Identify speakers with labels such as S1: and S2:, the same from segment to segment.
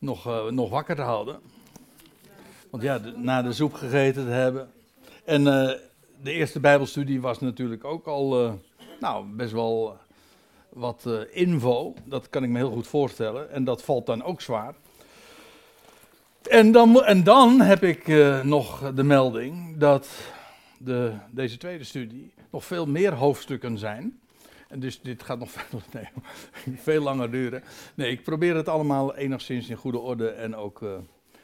S1: nog, eh, nog wakker te houden. Want ja, na de soep gegeten te hebben. En eh, de eerste Bijbelstudie was natuurlijk ook al, eh, nou, best wel wat info. Dat kan ik me heel goed voorstellen. En dat valt dan ook zwaar. En dan, en dan heb ik nog de melding dat de, deze tweede studie nog veel meer hoofdstukken zijn. En dus dit gaat nog veel, veel langer duren. Nee, ik probeer het allemaal enigszins in goede orde en ook eh,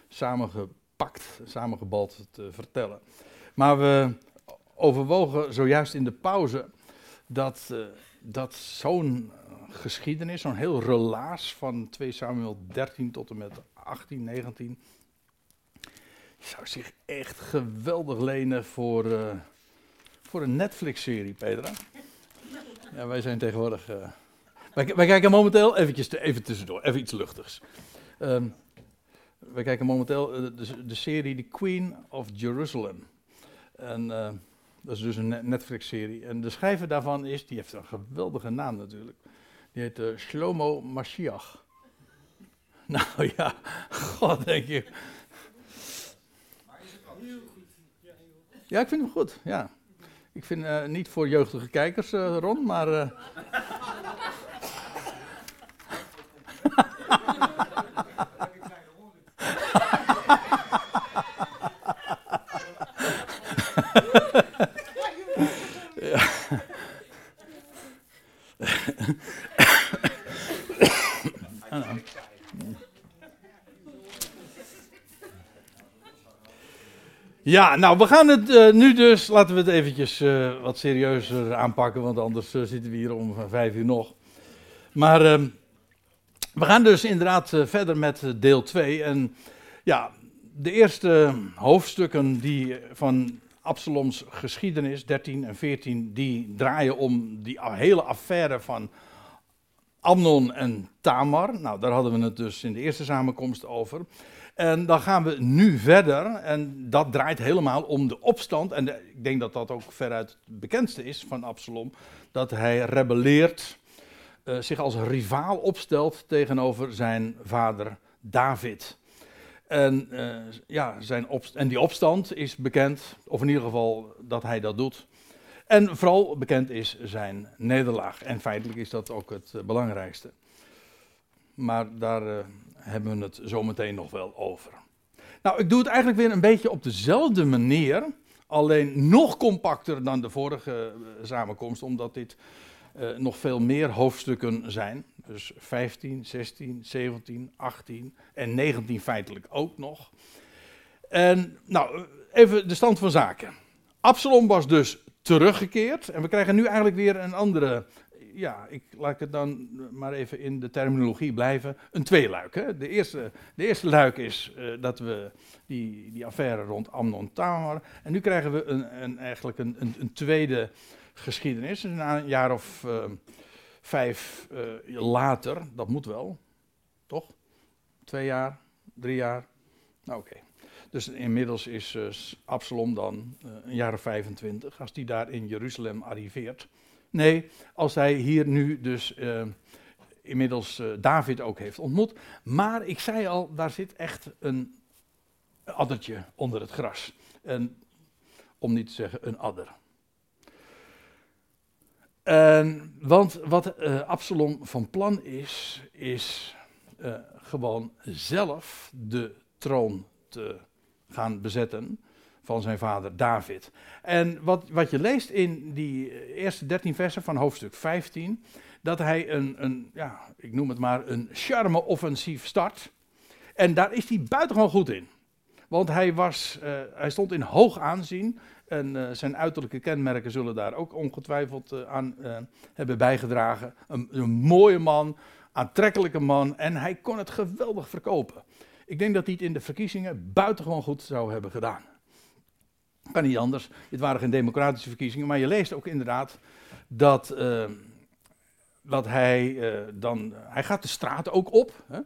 S1: samengepakt, samengebald te vertellen. Maar we overwogen zojuist in de pauze dat, eh, dat zo'n geschiedenis, zo'n heel relaas van 2 Samuel 13 tot en met 18, 19, zou zich echt geweldig lenen voor, eh, voor een Netflix-serie, Petra. Ja, wij zijn tegenwoordig. eh, wij, wij kijken momenteel, eventjes even tussendoor, even iets luchtigs. Ehm, wij kijken momenteel eh, de, de serie The Queen of Jerusalem. En eh, dat is dus een Net- Netflix-serie. En de schrijver daarvan is, die heeft een geweldige naam natuurlijk. Die heet eh, Shlomo Mashiach. Nou ja, god denk je. Ja, ik vind hem goed, ja. Ik vind eh, niet voor jeugdige kijkers, eh, Ron, maar. eh, Ja, nou, we gaan het eh, nu dus, laten we het eventjes eh, wat serieuzer aanpakken, want anders eh, zitten we hier om vijf uur nog. Maar ehm, we gaan dus inderdaad verder met deel 2. En ja, de eerste hoofdstukken die van Absaloms geschiedenis, 13 en 14, die draaien om die hele affaire van Amnon en Tamar. Nou, daar hadden we het dus in de eerste samenkomst over. En dan gaan we nu verder. En dat draait helemaal om de opstand. En ik denk dat dat ook veruit het bekendste is van Absalom. Dat hij rebelleert, eh, zich als rivaal opstelt tegenover zijn vader David. En, eh, ja, zijn en die opstand is bekend, of in ieder geval dat hij dat doet. En vooral bekend is zijn nederlaag. En feitelijk is dat ook het belangrijkste. Maar daar eh, hebben we het zometeen nog wel over. Nou, ik doe het eigenlijk weer een beetje op dezelfde manier. Alleen nog compacter dan de vorige eh, samenkomst, omdat dit eh, nog veel meer hoofdstukken zijn. Dus 15, 16, 17, 18 en 19 feitelijk ook nog. En nou, even de stand van zaken. Absalom was dus teruggekeerd. En we krijgen nu eigenlijk weer een andere. Ja, ik laat het dan maar even in de terminologie blijven. Een tweeluik. Hè? De, eerste, de eerste luik is eh, dat we die, die affaire rond Amnon Tamar. En nu krijgen we een, een, eigenlijk een, een, een tweede geschiedenis. Na een jaar of eh, vijf eh, later. Dat moet wel. Toch? Twee jaar, drie jaar. Nou, oké. Dus inmiddels is Absalom dan een jaar of 25, als die daar in Jeruzalem arriveert. Nee, als hij hier nu dus eh, inmiddels eh, David ook heeft ontmoet. Maar ik zei al, daar zit echt een addertje onder het gras. En, om niet te zeggen een adder. En, want wat eh, Absalom van plan is, is gewoon zelf de troon te gaan bezetten van zijn vader David. En wat, wat je leest in die eerste 13 versen van hoofdstuk 15, dat hij een, een ja, ik noem het maar, een charme-offensief start. En daar is hij buitengewoon goed in. Want hij, was, eh, hij stond in hoog aanzien. En eh, zijn uiterlijke kenmerken zullen daar ook ongetwijfeld eh, aan eh, hebben bijgedragen. Een, een mooie man, aantrekkelijke man. En hij kon het geweldig verkopen. Ik denk dat hij het in de verkiezingen buitengewoon goed zou hebben gedaan. Kan niet anders. Het waren geen democratische verkiezingen. Maar je leest ook inderdaad dat, eh, dat hij eh, dan. Hij gaat de straat ook op. Hè?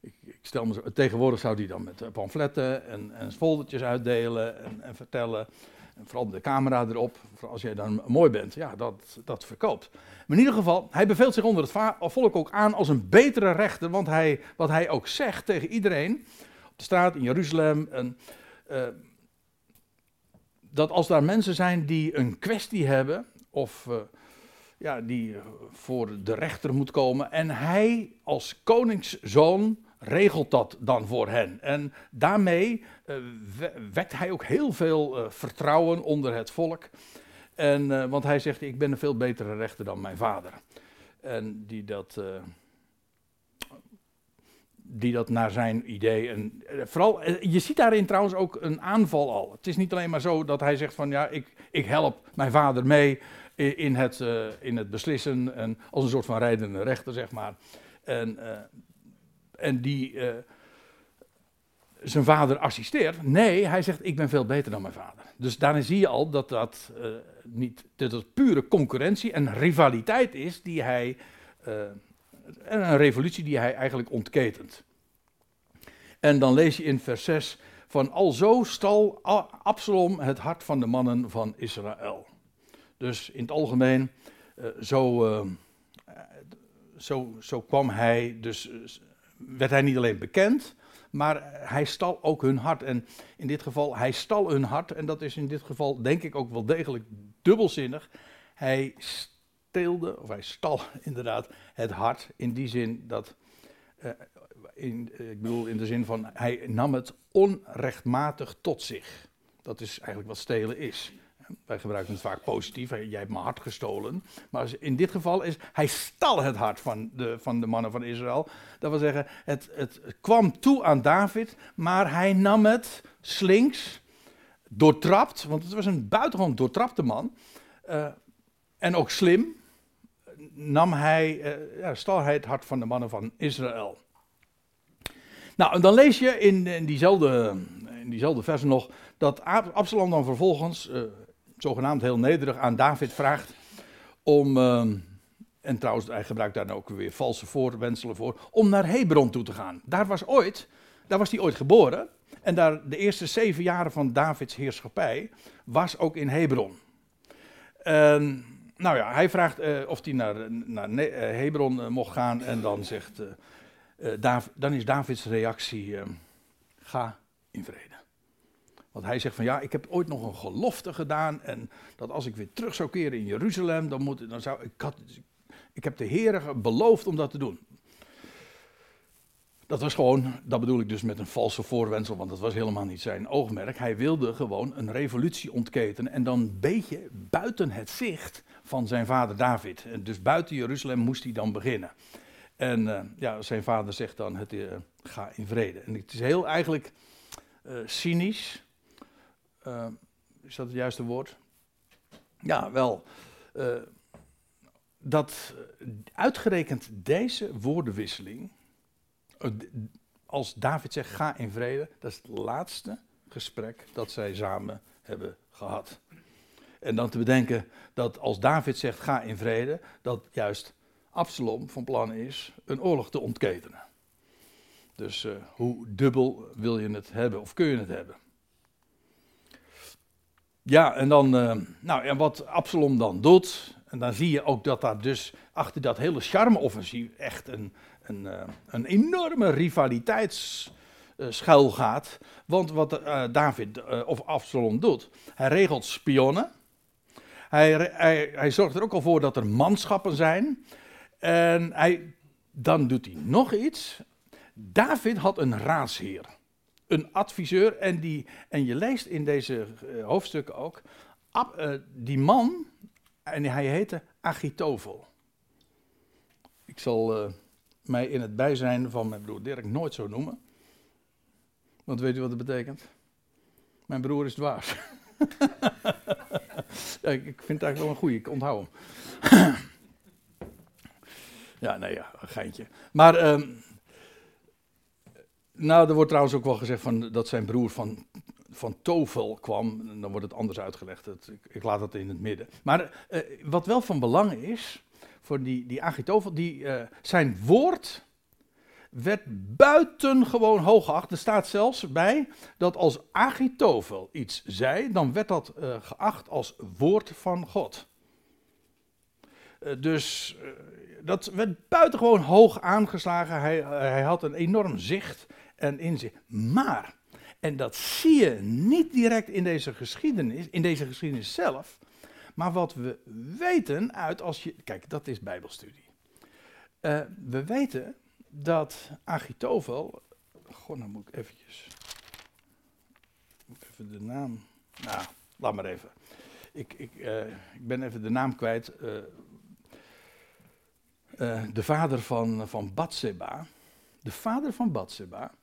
S1: Ik, ik, stel me tegenwoordig zou hij dan met eh, pamfletten en, en foldertjes uitdelen en, en vertellen. vooral de camera erop, als jij dan mooi bent, ja, dat, dat verkoopt. Maar in ieder geval, hij beveelt zich onder het volk ook aan als een betere rechter, want hij, wat hij ook zegt tegen iedereen, op de straat in Jeruzalem, en, uh, dat als daar mensen zijn die een kwestie hebben, of uh, ja, die voor de rechter moet komen, en hij als koningszoon regelt dat dan voor hen. En daarmee uh, wekt hij ook heel veel vertrouwen onder het volk. En, want hij zegt, ik ben een veel betere rechter dan mijn vader. En die dat, die dat naar zijn idee. En vooral, je ziet daarin trouwens ook een aanval al. Het is niet alleen maar zo dat hij zegt van, ja, ik, ik help mijn vader mee in het, in het beslissen. En als een soort van rijdende rechter, zeg maar. En en die zijn vader assisteert. Nee, hij zegt: Ik ben veel beter dan mijn vader. Dus daarin zie je al dat dat niet dat het pure concurrentie en rivaliteit is die hij. Uh, een revolutie die hij eigenlijk ontketent. En dan lees je in vers 6 van alzo stal Absalom het hart van de mannen van Israël. Dus in het algemeen, zo, zo, zo kwam hij dus werd hij niet alleen bekend, maar hij stal ook hun hart. En in dit geval, hij stal hun hart. En dat is in dit geval denk ik ook wel degelijk dubbelzinnig. Hij steelde, of hij stal inderdaad het hart in die zin dat, uh, in, ik bedoel in de zin van, hij nam het onrechtmatig tot zich. Dat is eigenlijk wat stelen is. Wij gebruiken het vaak positief. Jij hebt mijn hart gestolen. Maar in dit geval is hij stal het hart van de, van de mannen van Israël. Dat wil zeggen, het, het kwam toe aan David, maar hij nam het slinks, doortrapt. Want het was een buitengewoon doortrapte man. Uh, en ook slim nam hij, uh, ja, stal hij het hart van de mannen van Israël. Nou, en dan lees je in, in, diezelfde, in diezelfde versen nog dat Absalom dan vervolgens, uh, zogenaamd heel nederig aan David vraagt om, uh, en trouwens hij gebruikt daar ook weer valse voorwenselen voor, om naar Hebron toe te gaan. Daar was ooit, daar was hij ooit geboren en daar de eerste zeven jaren van Davids heerschappij was ook in Hebron. En, nou ja, hij vraagt uh, of hij naar, naar uh, Hebron uh, mocht gaan en dan zegt, dan is Davids reactie, ga in vrede. Want hij zegt van ja, ik heb ooit nog een gelofte gedaan. En dat als ik weer terug zou keren in Jeruzalem, dan, moet, dan zou ik. Had, ik heb de Heer beloofd om dat te doen. Dat was gewoon, dat bedoel ik dus met een valse voorwensel, want dat was helemaal niet zijn oogmerk. Hij wilde gewoon een revolutie ontketenen en dan een beetje buiten het zicht van zijn vader David. En dus buiten Jeruzalem moest hij dan beginnen. En uh, ja, zijn vader zegt dan, het, uh, ga in vrede. En het is heel eigenlijk uh, cynisch, is dat het juiste woord? Ja, wel. Dat uitgerekend deze woordenwisseling, eh, als David zegt ga in vrede, dat is het laatste gesprek dat zij samen hebben gehad. En dan te bedenken dat als David zegt ga in vrede, dat juist Absalom van plan is een oorlog te ontketenen. Dus uh, hoe dubbel wil je het hebben of kun je het hebben? Ja, en dan, uh, nou, en wat Absalom dan doet, en dan zie je ook dat daar dus achter dat hele charme-offensief echt een, een, uh, een enorme rivaliteitsschuil uh, gaat. Want wat David of Absalom doet, hij regelt spionnen. Hij, hij, hij zorgt er ook al voor dat er manschappen zijn. En hij, dan doet hij nog iets. David had een raadsheer een adviseur. En, die, en je leest in deze uh, hoofdstukken ook. Uh, die man, en hij heette Agitovel. Ik zal uh, mij in het bijzijn van mijn broer Dirk nooit zo noemen. Want weet u wat dat betekent? Mijn broer is dwaas. ik vind het eigenlijk wel een goeie, ik onthoud hem. ja, nee, ja, geintje. Maar... Um, nou, er wordt trouwens ook wel gezegd van, dat zijn broer van, van Tovel kwam. Dan wordt het anders uitgelegd. Ik, ik, laat dat in het midden. Maar uh, wat wel van belang is, voor die, die Agitovel, die, uh, zijn woord werd buitengewoon hoog geacht. Er staat zelfs bij dat als Agitofel iets zei, dan werd dat uh, geacht als woord van God. Uh, dus uh, dat werd buitengewoon hoog aangeslagen. Hij, hij had een enorm zicht en inzicht. Maar, en dat zie je niet direct in deze geschiedenis, in deze geschiedenis zelf. Maar wat we weten uit als je. Kijk, dat is Bijbelstudie. we weten dat Agitofel. Goh, nou moet ik eventjes. Even de naam. Nou, laat maar even. Ik, ik, uh, ik ben even de naam kwijt. Uh, uh, de vader van, van Batseba. De vader van Batseba.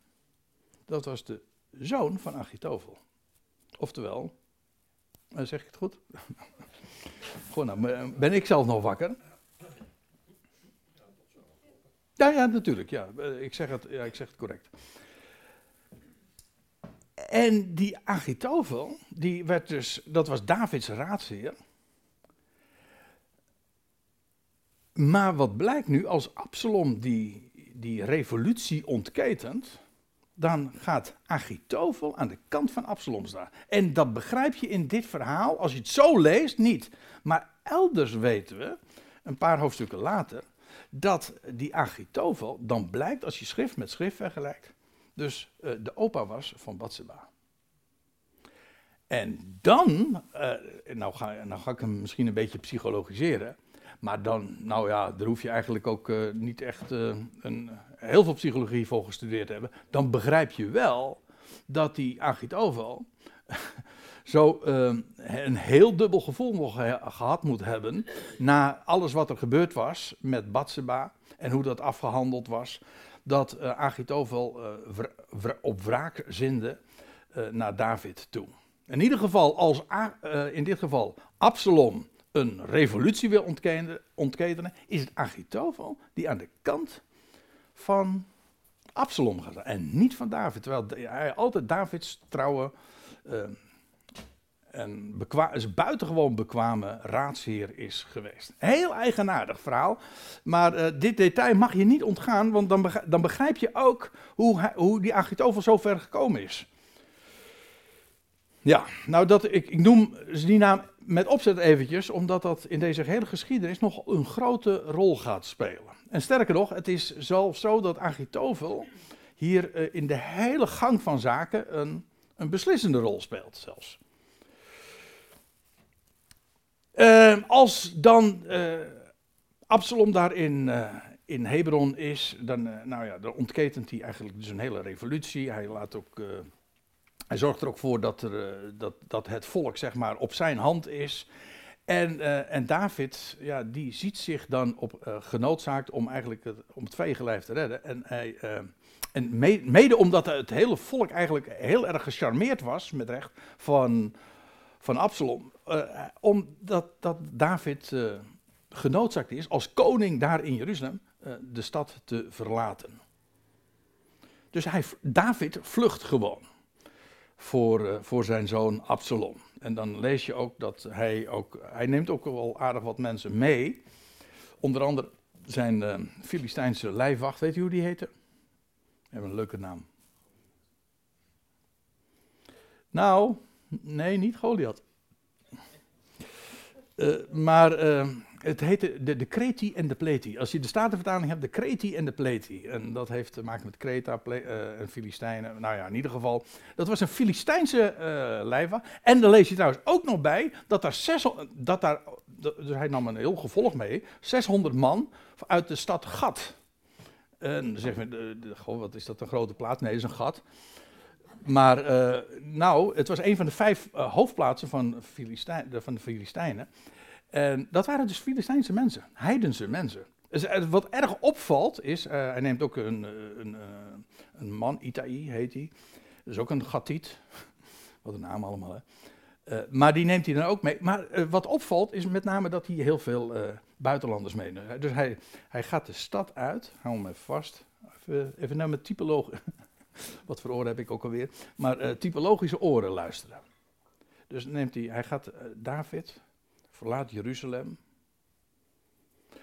S1: Dat was de zoon van Agitofel. Oftewel. zeg ik het goed? Gewoon, nou, ben ik zelf nog wakker? Ja, ja, natuurlijk. Ja. Eh, ik, zeg het, ja, ik zeg het correct. En die Agitofel, die werd dus, dat was Davids raadsheer. Maar wat blijkt nu, als Absalom die, die revolutie ontketent, dan gaat Agitofel aan de kant van Absalom staan. En dat begrijp je in dit verhaal, als je het zo leest, niet. Maar elders weten we, een paar hoofdstukken later, dat die Agitofel dan blijkt, als je schrift met schrift vergelijkt, dus uh, de opa was van Batseba. En dan, uh, nou, ga, nou ga ik hem misschien een beetje psychologiseren, maar dan, nou ja, daar hoef je eigenlijk ook uh, niet echt een, heel veel psychologie voor gestudeerd te hebben. Dan begrijp je wel dat die Agitofel zo uh, een heel dubbel gevoel nog gehad moet hebben. na alles wat er gebeurd was met Batseba en hoe dat afgehandeld was. Dat uh, Agitofel uh, op wraak zinde naar David toe. In ieder geval, als in dit geval Absalom een revolutie wil ontketenen, ontketenen, is het Agitofel die aan de kant van Absalom gaat en niet van David. Terwijl hij altijd Davids trouwe een is buitengewoon bekwame raadsheer is geweest. Heel eigenaardig verhaal, maar uh, dit detail mag je niet ontgaan, want dan, begrijp, dan begrijp je ook hoe, hoe die Agitofel zo ver gekomen is. Ja, nou dat, ik, ik noem die naam met opzet eventjes, omdat dat in deze hele geschiedenis nog een grote rol gaat spelen. En sterker nog, het is zelfs zo dat Agitofel hier uh, in de hele gang van zaken een, een beslissende rol speelt zelfs. Uh, als dan uh, Absalom daar in, uh, in Hebron is, dan, nou ja, dan ontketent hij eigenlijk dus een hele revolutie. Hij, laat ook, hij zorgt er ook voor dat, er, dat, dat het volk zeg maar, op zijn hand is. En, en David, ja, die ziet zich dan op, genoodzaakt om eigenlijk het, om het vegenlijf te redden. En, hij, en mede, mede omdat het hele volk eigenlijk heel erg gecharmeerd was, met recht, van van Absalom. Uh, omdat dat David uh, genoodzaakt is als koning daar in Jeruzalem uh, de stad te verlaten. Dus hij, David vlucht gewoon voor, voor zijn zoon Absalom. En dan lees je ook dat hij ook, hij neemt ook wel aardig wat mensen mee. Onder andere zijn Filistijnse lijfwacht, weet u hoe die heette? Hebben een leuke naam. Nou, Nee, niet Goliath. Uh, maar uh, het heette de, de Kreti en de Pleti. Als je de Statenvertaling hebt, de Kreti en de Pleti. En dat heeft te maken met Kreta uh, en Filistijnen. Nou ja, in ieder geval. Dat was een Filistijnse lijva. En dan lees je trouwens ook nog bij dat daar 600, dat daar, dus hij nam een heel gevolg mee, 600 man uit de stad Gat. En dan de, goh, wat is dat een grote plaats? Nee, dat is een gat. Maar uh, nou, het was een van de vijf uh, hoofdplaatsen van, Filistijn, van de Filistijnen. En dat waren dus Filistijnse mensen, heidense mensen. Dus, wat erg opvalt is, hij neemt ook een, een, een man, Itaï heet hij. Dat is ook een Gatiet. Wat een naam allemaal, hè. maar die neemt hij dan ook mee. Maar wat opvalt is met name dat hij heel veel buitenlanders meeneemt. Dus hij, hij gaat de stad uit, hou hem even vast. Even, even naar mijn typoloog. Wat voor oren heb ik ook alweer. Maar uh, typologische oren luisteren. Dus neemt hij, hij gaat, uh, David verlaat Jeruzalem.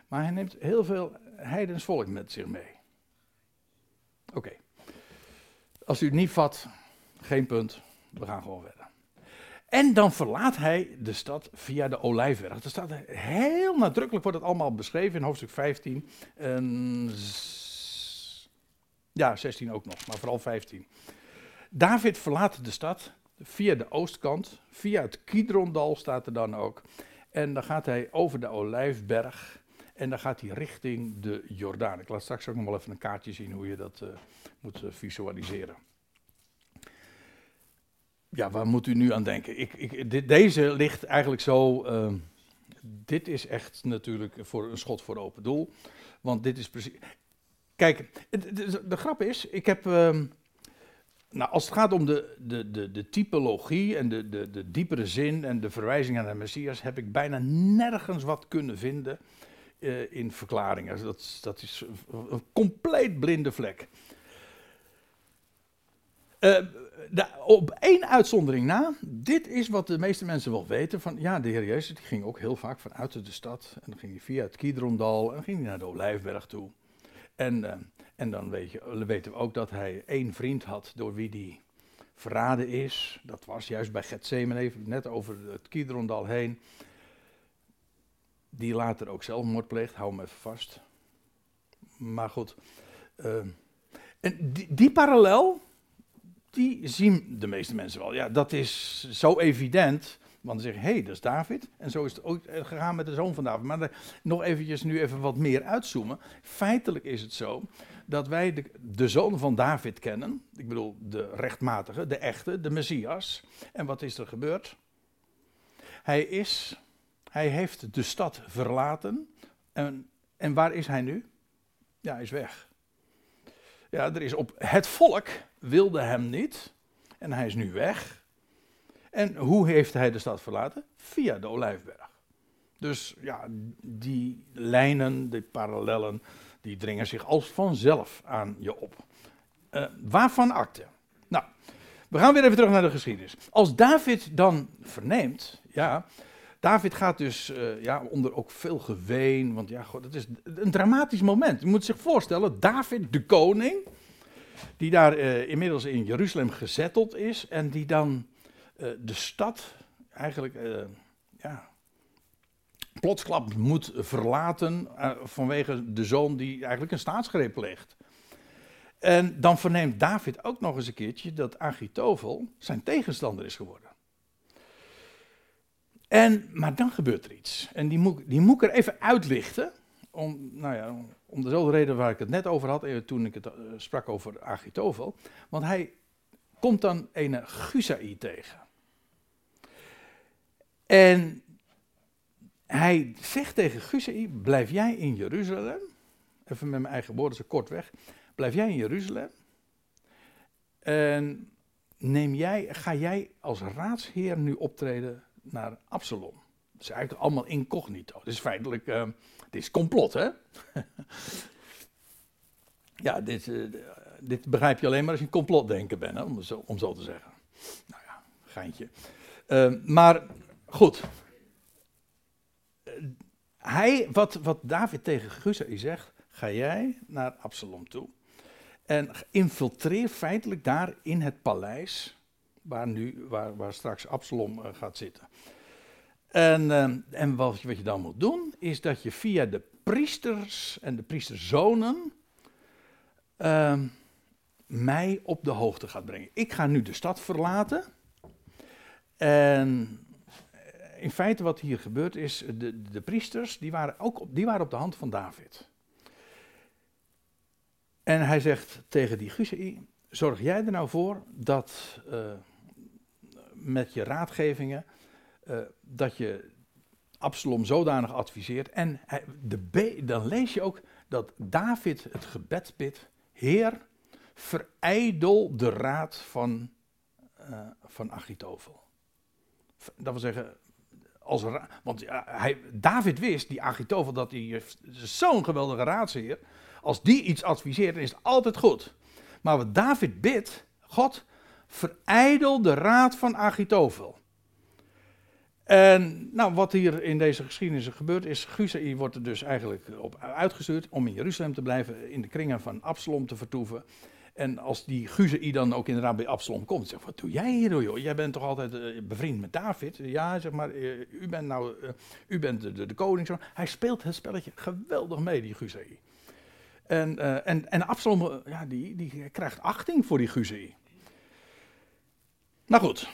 S1: Maar hij neemt heel veel heidens volk met zich mee. Oké. Als u het niet vat, geen punt. We gaan gewoon verder. En dan verlaat hij de stad via de Olijfberg. Er staat heel nadrukkelijk, wordt het allemaal beschreven in hoofdstuk 15. En, ja, 16 ook nog, maar vooral 15. David verlaat de stad via de oostkant, via het Kidrondal staat er dan ook. En dan gaat hij over de Olijfberg en dan gaat hij richting de Jordaan. Ik laat straks ook nog wel even een kaartje zien hoe je dat uh, moet uh, visualiseren. Ja, waar moet u nu aan denken? Ik, ik, dit, deze ligt eigenlijk zo. Uh, dit is echt natuurlijk voor een schot voor open doel. Want dit is precies. Kijk, de, de, grap is, ik heb. Ehm, nou, als het gaat om de, de, de, de typologie en de, de, de diepere zin en de verwijzing naar de Messias, heb ik bijna nergens wat kunnen vinden uh, in verklaringen. Dat, dat is een compleet blinde vlek. De, op één uitzondering na, dit is wat de meeste mensen wel weten: van ja, de Heer Jezus die ging ook heel vaak vanuit de stad. En dan ging hij via het Kidrondal en ging hij naar de Olijfberg toe. En, uh, en dan weet je, weten we ook dat hij één vriend had door wie hij verraden is. Dat was juist bij Gethsemane, net over het Kidrondal heen. Die later ook zelfmoord pleegt, hou hem even vast. Maar goed. Uh, en die, die parallel, die zien de meeste mensen wel. Ja, dat is zo evident. Want ze zeggen, hé, hey, dat is David. En zo is het ook gegaan met de zoon van David. Maar de, nog eventjes nu even wat meer uitzoomen. Feitelijk is het zo dat wij de, de, zoon van David kennen. Ik bedoel, de rechtmatige, de echte, de Messias. En wat is er gebeurd? Hij is, hij heeft de stad verlaten. En, en waar is hij nu? Ja, hij is weg. Ja, er is op, het volk wilde hem niet. En hij is nu weg. En hoe heeft hij de stad verlaten? Via de Olijfberg. Dus ja, die lijnen, die parallellen, die dringen zich als vanzelf aan je op. Uh, waarvan akte? Nou, we gaan weer even terug naar de geschiedenis. Als David dan verneemt, ja, David gaat dus uh, ja, onder ook veel geween, want ja, god, het is een dramatisch moment. Je moet zich voorstellen, David, de koning, die daar uh, inmiddels in Jeruzalem gezetteld is en die dan uh, de stad eigenlijk ja, plotsklap moet verlaten uh, vanwege de zoon die eigenlijk een staatsgreep pleegt. En dan verneemt David ook nog eens een keertje dat Agitofel zijn tegenstander is geworden. En, maar dan gebeurt er iets. En die moet, die moet ik er even uitlichten. Om, nou ja, om dezelfde reden waar ik het net over had, eh, toen ik het sprak over Agitofel. Want hij komt dan een Gusai tegen. En hij zegt tegen Gusei, blijf jij in Jeruzalem. Even met mijn eigen woorden, zo kort weg. Blijf jij in Jeruzalem. En neem jij, ga jij als raadsheer nu optreden naar Absalom. Dat is eigenlijk allemaal incognito. Het is feitelijk, uh, dit is complot, hè? ja, dit, uh, dit begrijp je alleen maar als je een complotdenker bent, hè? Om, zo, om zo te zeggen. Nou ja, geintje. Maar goed, hij, wat, wat David tegen Gusai zegt, ga jij naar Absalom toe. En infiltreer feitelijk daar in het paleis, waar, nu, waar, waar straks Absalom uh, gaat zitten. En, uh, en wat, wat, je dan moet doen, is dat je via de priesters en de priesterzonen uh, mij op de hoogte gaat brengen. Ik ga nu de stad verlaten. En in feite wat hier gebeurt is, de, de priesters, die waren ook op, die waren op de hand van David. En hij zegt tegen die Gusei, zorg jij er nou voor dat uh, met je raadgevingen, uh, dat je Absalom zodanig adviseert. En hij, de dan lees je ook dat David het gebed bidt, Heer, verijdel de raad van, uh, van Achitofel. Dat wil zeggen, als want hij, David wist, die Agitofel, dat hij zo'n geweldige raadsheer. Als die iets adviseert, is het altijd goed. Maar wat David bidt, God, verijdel de raad van Agitofel. En nou, wat hier in deze geschiedenis gebeurt is, Gusai wordt er dus eigenlijk op uitgestuurd om in Jeruzalem te blijven, in de kringen van Absalom te vertoeven. En als die Guzei dan ook inderdaad bij Absalom komt, zegt wat doe jij hier joh? Jij bent toch altijd uh, bevriend met David? Ja, zeg maar, uh, u bent nou, uh, u bent de, koning. Hij speelt het spelletje geweldig mee, die Guzei. En, en, en Absalom, ja, die, die krijgt achting voor die Guzei. Nou goed,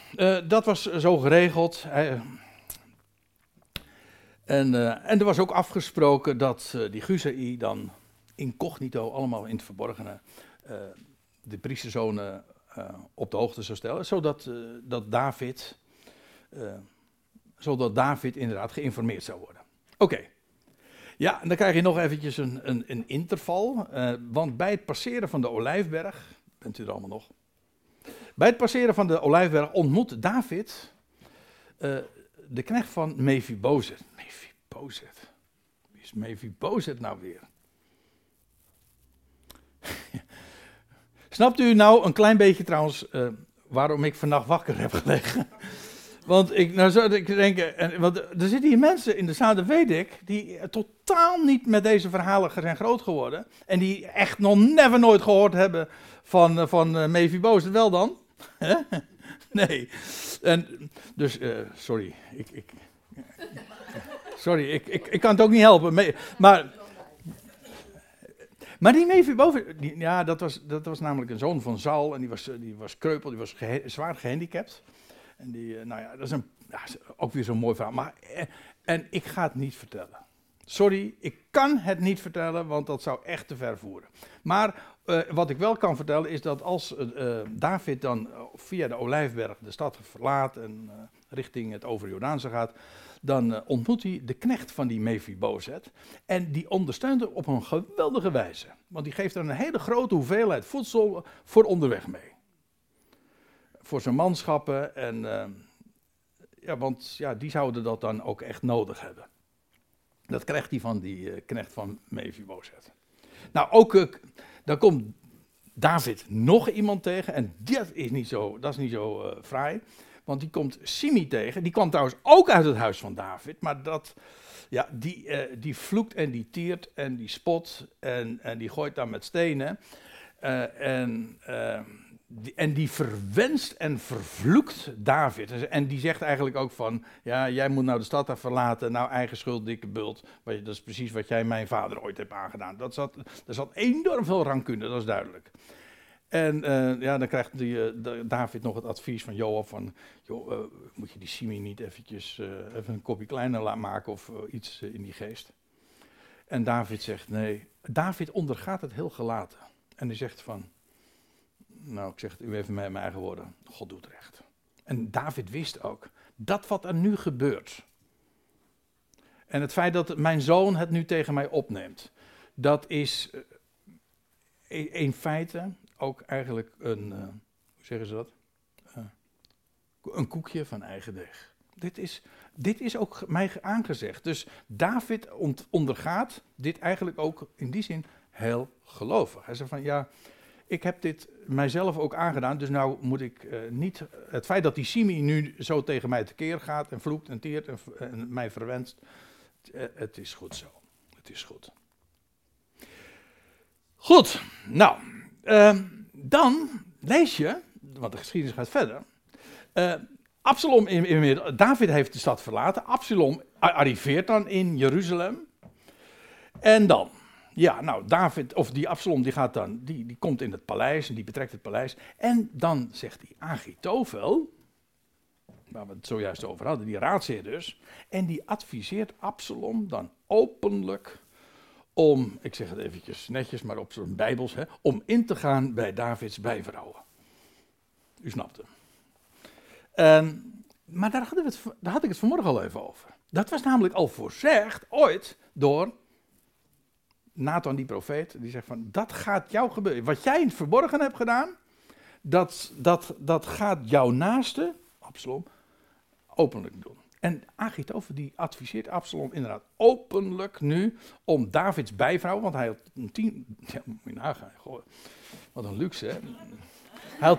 S1: dat was zo geregeld. En, en er was ook afgesproken dat die Guzei dan incognito, allemaal in het verborgene, de priesterzonen uh, op de hoogte zou stellen, zodat uh, dat David, uh, zodat David inderdaad geïnformeerd zou worden. Oké. Ja, en dan krijg je nog eventjes een, een, een interval, want bij het passeren van de Olijfberg, bent u er allemaal nog? Bij het passeren van de Olijfberg ontmoet David de knecht van Mephibozet. Mephibozet. Wie is Mephibozet nou weer? Snapt u nou een klein beetje trouwens uh, waarom ik vannacht wakker heb gelegen? Want ik, nou zou ik denken, en, want er zitten hier mensen in de zaal, dat weet ik, die totaal niet met deze verhalen zijn groot geworden. En die echt nog never nooit gehoord hebben van, uh, van uh, Mephibozet. Wel dan? nee. En, dus, sorry. Ik, ik, sorry, ik, ik, ik kan het ook niet helpen. Maar maar die Mephibosheth, die, ja, dat was, dat was namelijk een zoon van Saul en die was, die was kreupel, die was zwaar gehandicapt. En die, eh, nou ja, dat is een, ook weer zo'n mooi verhaal. Maar, en, eh, en ik ga het niet vertellen. Sorry, ik kan het niet vertellen, want dat zou echt te ver voeren. Maar wat ik wel kan vertellen is dat als David dan via de Olijfberg de stad verlaat en richting het Overjordaanse gaat, dan uh, ontmoet hij de knecht van die Mephibozet. En die ondersteunt hem op een geweldige wijze. Want die geeft er een hele grote hoeveelheid voedsel voor onderweg mee. Voor zijn manschappen. En, uh, ja, want ja, die zouden dat dan ook echt nodig hebben. Dat krijgt hij van die uh, knecht van Mephibozet. Nou, ook, dan komt David nog iemand tegen. En dat is niet zo, dat is niet zo fraai. Want die komt Simi tegen. Die kwam trouwens ook uit het huis van David. Maar dat, ja, die, uh, die vloekt en die tiert en die spot. En, en die gooit dan met stenen. Uh, en, uh, die, en die verwenst en vervloekt David. En die zegt eigenlijk ook van, ja, jij moet nou de stad verlaten. Nou, eigen schuld, dikke bult. Dat is precies wat jij mijn vader ooit hebt aangedaan. Dat zat, er zat enorm veel rancune, dat is duidelijk. En uh, ja, dan krijgt die, uh, David nog het advies van Joab van, joh, uh, moet je die Simi niet eventjes even een kopje kleiner laten maken of iets in die geest. En David zegt nee. David ondergaat het heel gelaten. En hij zegt van, nou ik zeg het u even met mijn eigen woorden, God doet recht. En David wist ook, dat wat er nu gebeurt. En het feit dat mijn zoon het nu tegen mij opneemt, dat is in feite ook eigenlijk een, uh, hoe zeggen ze dat? Uh, een koekje van eigen deeg. Dit is, dit is ook mij aangezegd. Dus David ondergaat dit eigenlijk ook in die zin heel gelovig. Hij zegt van ja, ik heb dit mijzelf ook aangedaan, dus nou moet ik uh, niet. Het feit dat die Simi nu zo tegen mij tekeer gaat en vloekt en teert en, en mij verwenst, het is goed zo. Het is goed. Goed, nou, uh, dan lees je, want de geschiedenis gaat verder. Uh, Absalom, David heeft de stad verlaten. Absalom arriveert dan in Jeruzalem. En dan, ja, nou, David, of die Absalom, die gaat dan, die, die komt in het paleis en die betrekt het paleis. En dan zegt die Agitofel, waar we het zojuist over hadden, die raadsheer dus. En die adviseert Absalom dan openlijk om, ik zeg het eventjes netjes, maar op zo'n bijbels, hè, om in te gaan bij Davids bijvrouwen. U snapt hem. Um, maar daar, hadden we daar had ik het vanmorgen al even over. Dat was namelijk al voorzegd, ooit, door Nathan die profeet. Die zegt van, dat gaat jou gebeuren. Wat jij in het verborgen hebt gedaan, dat, dat, dat gaat jouw naaste, Absalom, openlijk doen. En Agitofer die adviseert Absalom inderdaad openlijk nu om Davids bijvrouw, want hij had een tien, ja, moet je nagaan, wat een luxe hè.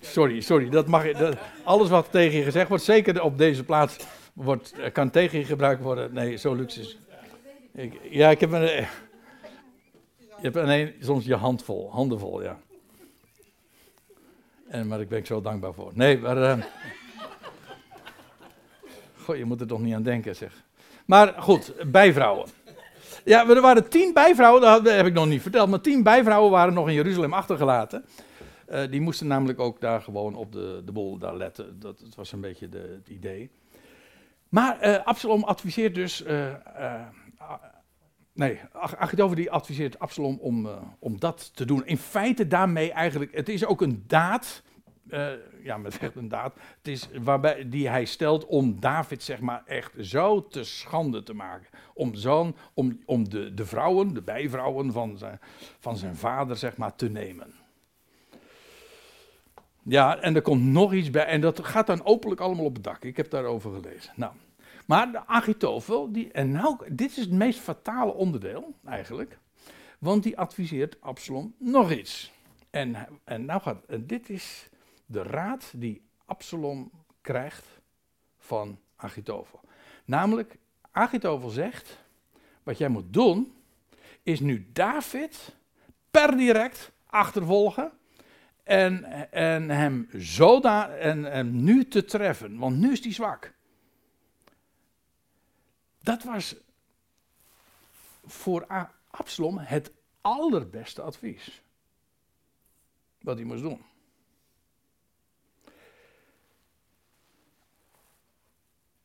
S1: Sorry, sorry, dat mag dat, alles wat tegen je gezegd wordt, zeker op deze plaats, wordt, kan tegen je gebruikt worden. Nee, zo luxe is. Ik, ja, ik heb een, Je hebt alleen soms je handvol, handenvol, ja. En, maar ik ben ik zo dankbaar voor. Nee, maar. Uh... Goh, je moet er toch niet aan denken, zeg. Maar goed, bijvrouwen. Ja, er waren tien bijvrouwen, dat heb ik nog niet verteld, maar tien bijvrouwen waren nog in Jeruzalem achtergelaten. Uh, die moesten namelijk ook daar gewoon op de, de bol daar letten. Dat, was een beetje de, het idee. Maar uh, Absalom adviseert dus. Uh, nee, Achitover die adviseert Absalom om, om dat te doen. In feite daarmee eigenlijk. Het is ook een daad. Ja, met echt een daad. Het is waarbij die hij stelt om David, zeg maar, echt zo te schande te maken. Om, zo'n, om, om de, de vrouwen, de bijvrouwen van zijn, van zijn vader, zeg maar, te nemen. Ja, en er komt nog iets bij. En dat gaat dan openlijk allemaal op het dak. Ik heb daarover gelezen. Nou, maar de Agitofel, die, en nou, dit is het meest fatale onderdeel eigenlijk. Want die adviseert Absalom nog iets. En, en nou gaat, en dit is de raad die Absalom krijgt van Agitofel. Namelijk, Agitofel zegt, wat jij moet doen, is nu David per direct achtervolgen en, en hem zoda en, en nu te treffen, want nu is hij zwak. Dat was voor Absalom het allerbeste advies. Wat hij moest doen.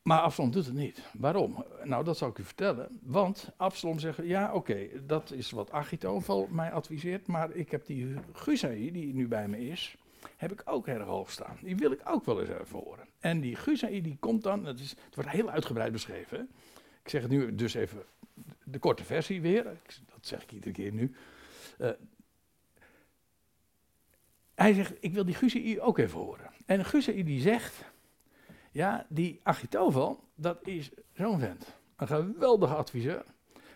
S1: Maar Absalom doet het niet. Waarom? Nou, dat zal ik u vertellen. Want Absalom zegt, ja oké, dat is wat Achitophel mij adviseert, maar ik heb die Guzai, die nu bij me is, heb ik ook erg hoog staan. Die wil ik ook wel eens even horen. En die Guzai die komt dan, het, is, het wordt heel uitgebreid beschreven. Ik zeg het nu dus even de korte versie weer, dat zeg ik iedere keer nu. Uh, hij zegt, ik wil die Guzai ook even horen. En Guzai die zegt, ja, die Achitovel, dat is zo'n vent. Een geweldige adviseur.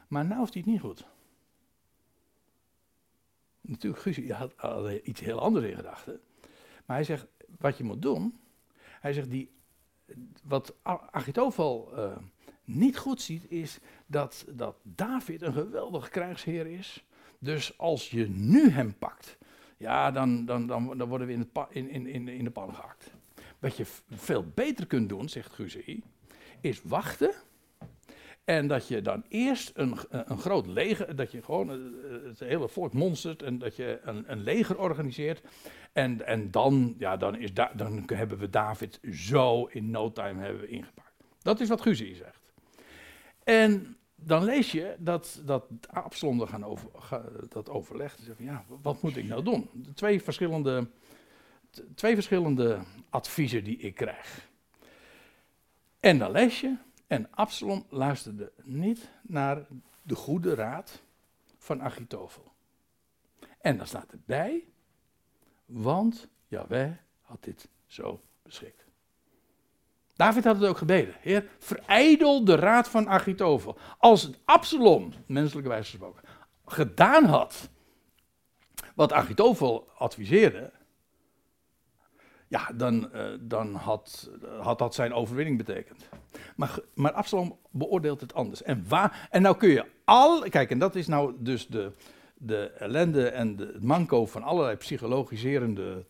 S1: Maar nou heeft hij het niet goed. Natuurlijk, Guus had, had iets heel anders in gedachten. Maar hij zegt, wat je moet doen. Hij zegt, die, wat Achitovel uh, niet goed ziet, is dat, dat David een geweldige krijgsheer is. Dus als je nu hem pakt, ja, dan, dan, dan, dan worden we in, het in, in, in de pan gehakt. Wat je veel beter kunt doen, zegt Guzei, is wachten. En dat je dan eerst een, een groot leger, dat je gewoon het hele volk monstert en dat je een, een leger organiseert. En, en dan, ja, dan, is da, dan hebben we David zo in no time hebben we ingepakt. Dat is wat Guzei zegt. En dan lees je dat, dat Absalom gaan over, dat overlegt. Ja, wat moet ik nou doen? Twee verschillende twee verschillende adviezen die ik krijg. En dan lees je, en Absalom luisterde niet naar de goede raad van Achitofel. En dan staat erbij, want Jaweh had dit zo beschikt. David had het ook gebeden. Heer, verijdel de raad van Achitofel. Als Absalom, menselijke wijze gesproken, gedaan had wat Achitofel adviseerde, ja, dan, uh, dan had, had dat zijn overwinning betekend. Maar, maar Absalom beoordeelt het anders. En, waar, en nou kun je al. Kijk, en dat is nou dus de, de ellende en de, het manco van allerlei psychologiserende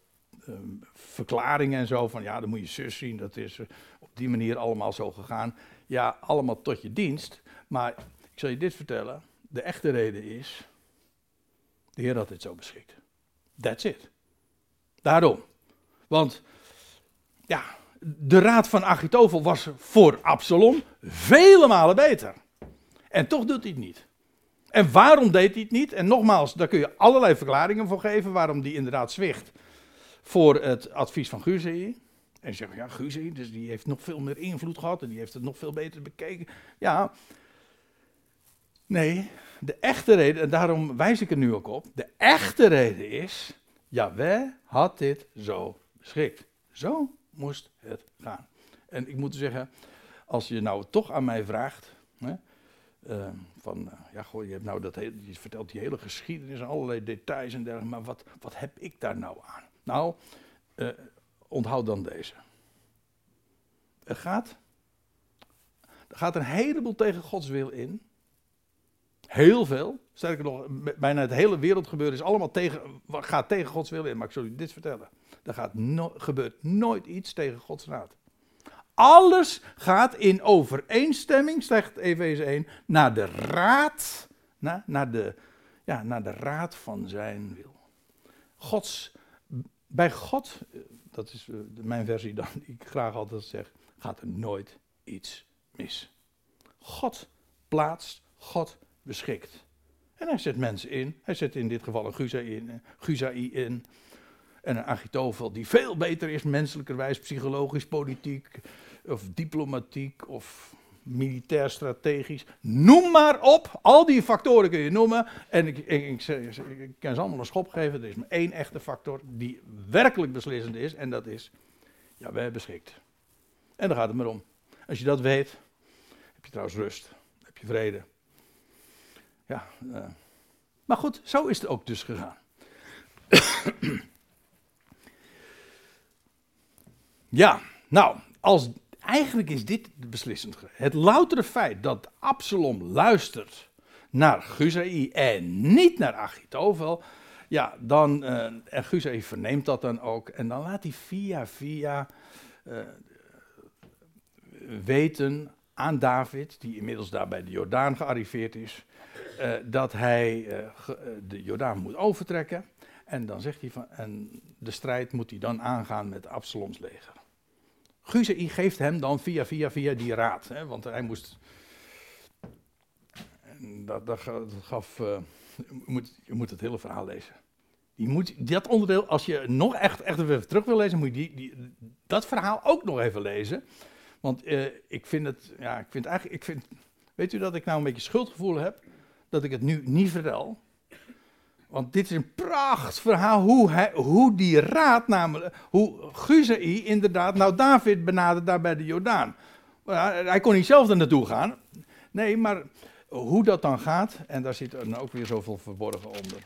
S1: uh, verklaringen en zo. Van ja, dan moet je zus zien, dat is op die manier allemaal zo gegaan. Ja, allemaal tot je dienst. Maar ik zal je dit vertellen. De echte reden is. De Heer had dit zo beschikt. That's it. Daarom. Want ja, de raad van Achitophel was voor Absalom vele malen beter. En toch doet hij het niet. En waarom deed hij het niet? En nogmaals, daar kun je allerlei verklaringen voor geven waarom die inderdaad zwicht voor het advies van Guzei. En zeggen, ja, Guzei, dus die heeft nog veel meer invloed gehad en die heeft het nog veel beter bekeken. Ja, nee, de echte reden, en daarom wijs ik er nu ook op, de echte reden is, Jawel had dit zo beschikt. Zo moest het gaan. En ik moet zeggen, als je nou toch aan mij vraagt, hè, uh, van, uh, ja goh, je, hebt nou dat hele, je vertelt die hele geschiedenis en allerlei details en dergelijke, maar wat, wat heb ik daar nou aan? Nou, uh, onthoud dan deze. Er gaat, er gaat een heleboel tegen Gods wil in. Heel veel. Sterker nog, bijna het hele wereldgebeuren is allemaal tegen, gaat tegen Gods wil in. Maar ik zal u dit vertellen. Er gaat gebeurt nooit iets tegen Gods raad. Alles gaat in overeenstemming, zegt Efeze 1, naar de raad, naar, naar, de, ja, naar de raad van zijn wil. Gods, bij God, dat is eh, mijn versie dan, die ik graag altijd zeg, gaat er nooit iets mis. God plaatst, God beschikt. En hij zet mensen in. Hij zet in dit geval een Guzai in, Guzai in en een Agitofel die veel beter is, menselijkerwijs, psychologisch, politiek, of diplomatiek, of militair strategisch. Noem maar op, al die factoren kun je noemen. En ik, ik, ik, kan ze allemaal een schop geven. Er is maar één echte factor die werkelijk beslissend is, en dat is, ja, wij beschikt. En daar gaat het maar om. Als je dat weet, heb je trouwens rust, heb je vrede. Ja, uh. maar goed, zo is het ook dus gegaan. Ja, nou, als, eigenlijk is dit beslissend. Het loutere feit dat Absalom luistert naar Guzai en niet naar Achitovel, ja, dan, uh, en Guzai verneemt dat dan ook, en dan laat hij via via uh, weten aan David, die inmiddels daar bij de Jordaan gearriveerd is, uh, dat hij de Jordaan moet overtrekken. En dan zegt hij van, en de strijd moet hij dan aangaan met Absaloms leger. Guzei geeft hem dan via, via, via die raad. Hè, want hij moest. Dat, dat, gaf. Uh, je, moet, je moet het hele verhaal lezen. Je moet dat onderdeel, als je nog echt, echt even terug wil lezen, moet je die, die, dat verhaal ook nog even lezen. Want uh, ik vind het. Ja, ik vind eigenlijk. Ik vind, weet u dat ik nou een beetje schuldgevoel heb? Dat ik het nu niet vertel. Want dit is een pracht verhaal hoe, hij, hoe die raad namelijk, hoe Guzai inderdaad, nou David benadert daar bij de Jordaan. Hij kon niet zelf er naartoe gaan. Nee, maar hoe dat dan gaat, en daar zit er ook weer zoveel verborgen onder.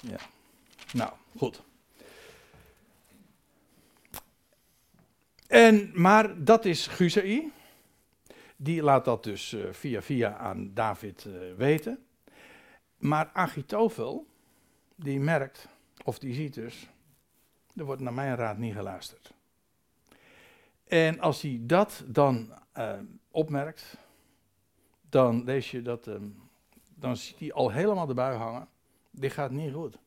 S1: Ja, nou, goed. En, maar dat is Guzai. Die laat dat dus uh, via via aan David uh, weten. Maar Achitofel, die merkt, of die ziet dus, er wordt naar mijn raad niet geluisterd. En als hij dat dan uh, opmerkt, dan lees je dat, uh, dan ziet hij al helemaal de bui hangen. Dit gaat niet goed.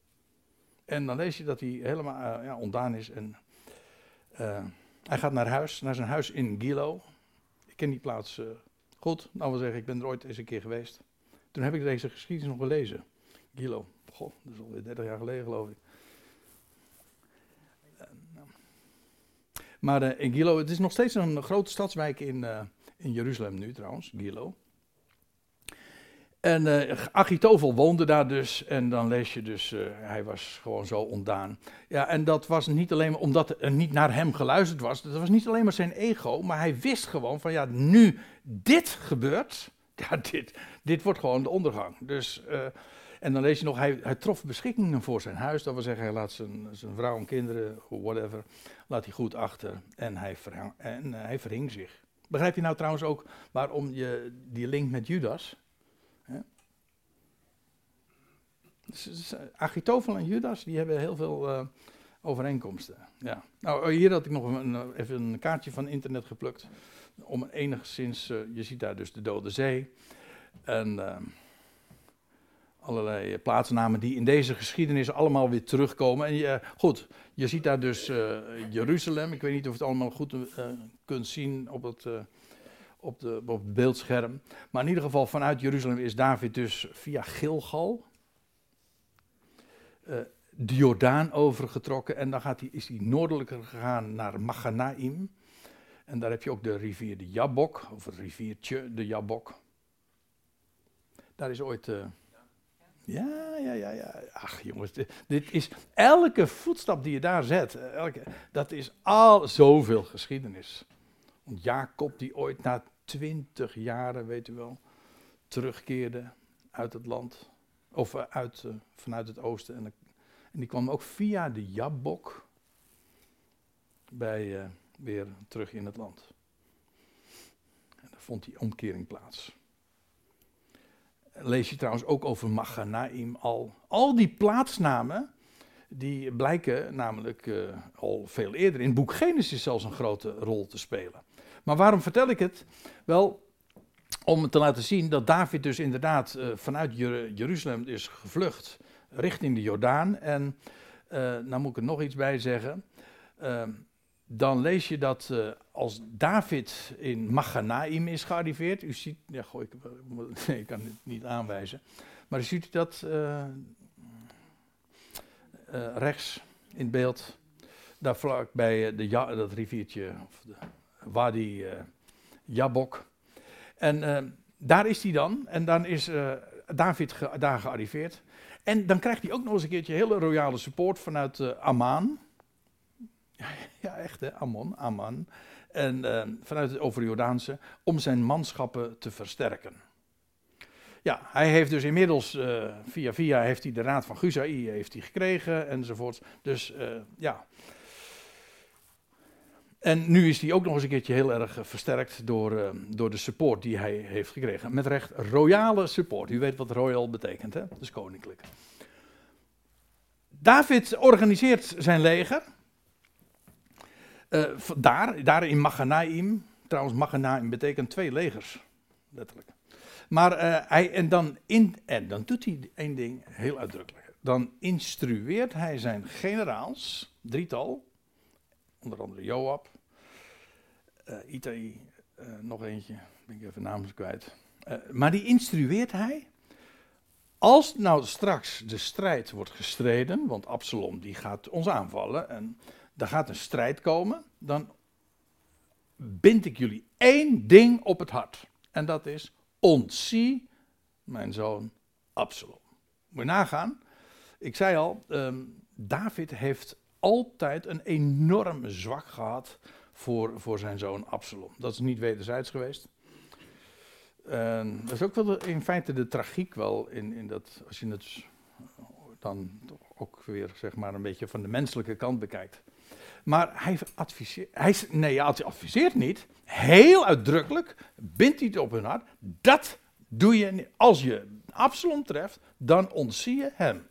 S1: En dan lees je dat hij helemaal uh, ja, ontdaan is en hij gaat naar huis, naar zijn huis in Gilo. Ik ken die plaats goed, nou wil zeggen, ik ben er ooit eens een keer geweest. Toen heb ik deze geschiedenis nog gelezen. Gilo, goh, dat is alweer 30 jaar geleden geloof ik. Maar uh, in Gilo, het is nog steeds een grote stadswijk in, uh, in Jeruzalem nu trouwens, Gilo. En uh, Achitovel woonde daar dus. En dan lees je dus, hij was gewoon zo ontdaan. Ja, en dat was niet alleen omdat er niet naar hem geluisterd was. Dat was niet alleen maar zijn ego. Maar hij wist gewoon van ja, nu dit gebeurt. Ja, dit, dit wordt gewoon de ondergang. Dus, uh, en dan lees je nog, hij, hij trof beschikkingen voor zijn huis. Dat wil zeggen, hij laat zijn, zijn vrouw en kinderen, whatever, laat hij goed achter. En hij, en, hij verhing zich. Begrijp je nou trouwens ook waarom je die link met Judas... Achitofel en Judas, die hebben heel veel uh, overeenkomsten. Ja. Nou, hier had ik nog een, even een kaartje van internet geplukt. Om enigszins, uh, je ziet daar dus de Dode Zee. En uh, allerlei plaatsnamen die in deze geschiedenis allemaal weer terugkomen. En je, goed, je ziet daar dus Jeruzalem. Ik weet niet of je het allemaal goed kunt zien op het op, de, op het beeldscherm. Maar in ieder geval vanuit Jeruzalem is David dus via Gilgal de Jordaan overgetrokken. En dan gaat hij, is hij noordelijker gegaan naar Maganaim. En daar heb je ook de rivier de Jabok, of het riviertje de Jabok. Daar is ooit... Uh, ja, ja, ja, ja. Ach jongens, dit, is elke voetstap die je daar zet, eh, elke, dat is al zoveel geschiedenis. Want Jacob die ooit na twintig jaren, weet u wel, terugkeerde uit het land. Of uit, uh, vanuit het oosten. En, en, die kwam ook via de Jabok bij, weer terug in het land. En daar vond die omkering plaats. Lees je trouwens ook over Maganaim al. Al die plaatsnamen, die blijken namelijk uh, al veel eerder in het boek Genesis zelfs een grote rol te spelen. Maar waarom vertel ik het? Wel, om te laten zien dat David dus inderdaad uh, vanuit Jer Jeruzalem is gevlucht richting de Jordaan. En uh, nou moet ik er nog iets bij zeggen. Dan lees je dat uh, als David in Maganaim is gearriveerd. U ziet, ja, goh, ik, ik kan het niet aanwijzen. Maar u ziet dat rechts in beeld. Daar vlak bij de, dat riviertje, of de Wadi Jabok. En daar is hij dan. En dan is David daar gearriveerd. En dan krijgt hij ook nog eens een keertje hele royale support vanuit Amman. Ja, echt hè, Ammon, Amman. En vanuit het Overjordaanse, om zijn manschappen te versterken. Ja, hij heeft dus inmiddels, via via heeft hij de raad van Guzai heeft hij gekregen enzovoort. Dus ja, en nu is hij ook nog eens een keertje heel erg eh, versterkt door, uh, door de support die hij heeft gekregen. Met recht royale support. U weet wat royal betekent, hè? Dus koninklijk. David organiseert zijn leger. Uh, daar, daar in Maganaim. Trouwens, Maganaim betekent twee legers. Letterlijk. Maar hij, en, dan in, en dan doet hij één ding heel uitdrukkelijk. Dan instrueert hij zijn generaals, drietal, onder andere Joab, uh, Itai, uh, nog eentje, ben ik even namens kwijt. Maar die instrueert hij. Als nou straks de strijd wordt gestreden, want Absalom die gaat ons aanvallen en er gaat een strijd komen, dan bind ik jullie één ding op het hart. En dat is, ontzie mijn zoon Absalom. Moet je nagaan. Ik zei al, um, David heeft altijd een enorm zwak gehad voor, voor zijn zoon Absalom. Dat is niet wederzijds geweest. dat is ook wel in feite de tragiek wel in, in dat, als je het dan ook weer zeg maar een beetje van de menselijke kant bekijkt. Maar hij adviseert, hij, nee, hij adviseert niet, heel uitdrukkelijk, bindt hij het op hun hart, dat doe je, niet. als je Absalom treft, dan ontzie je hem.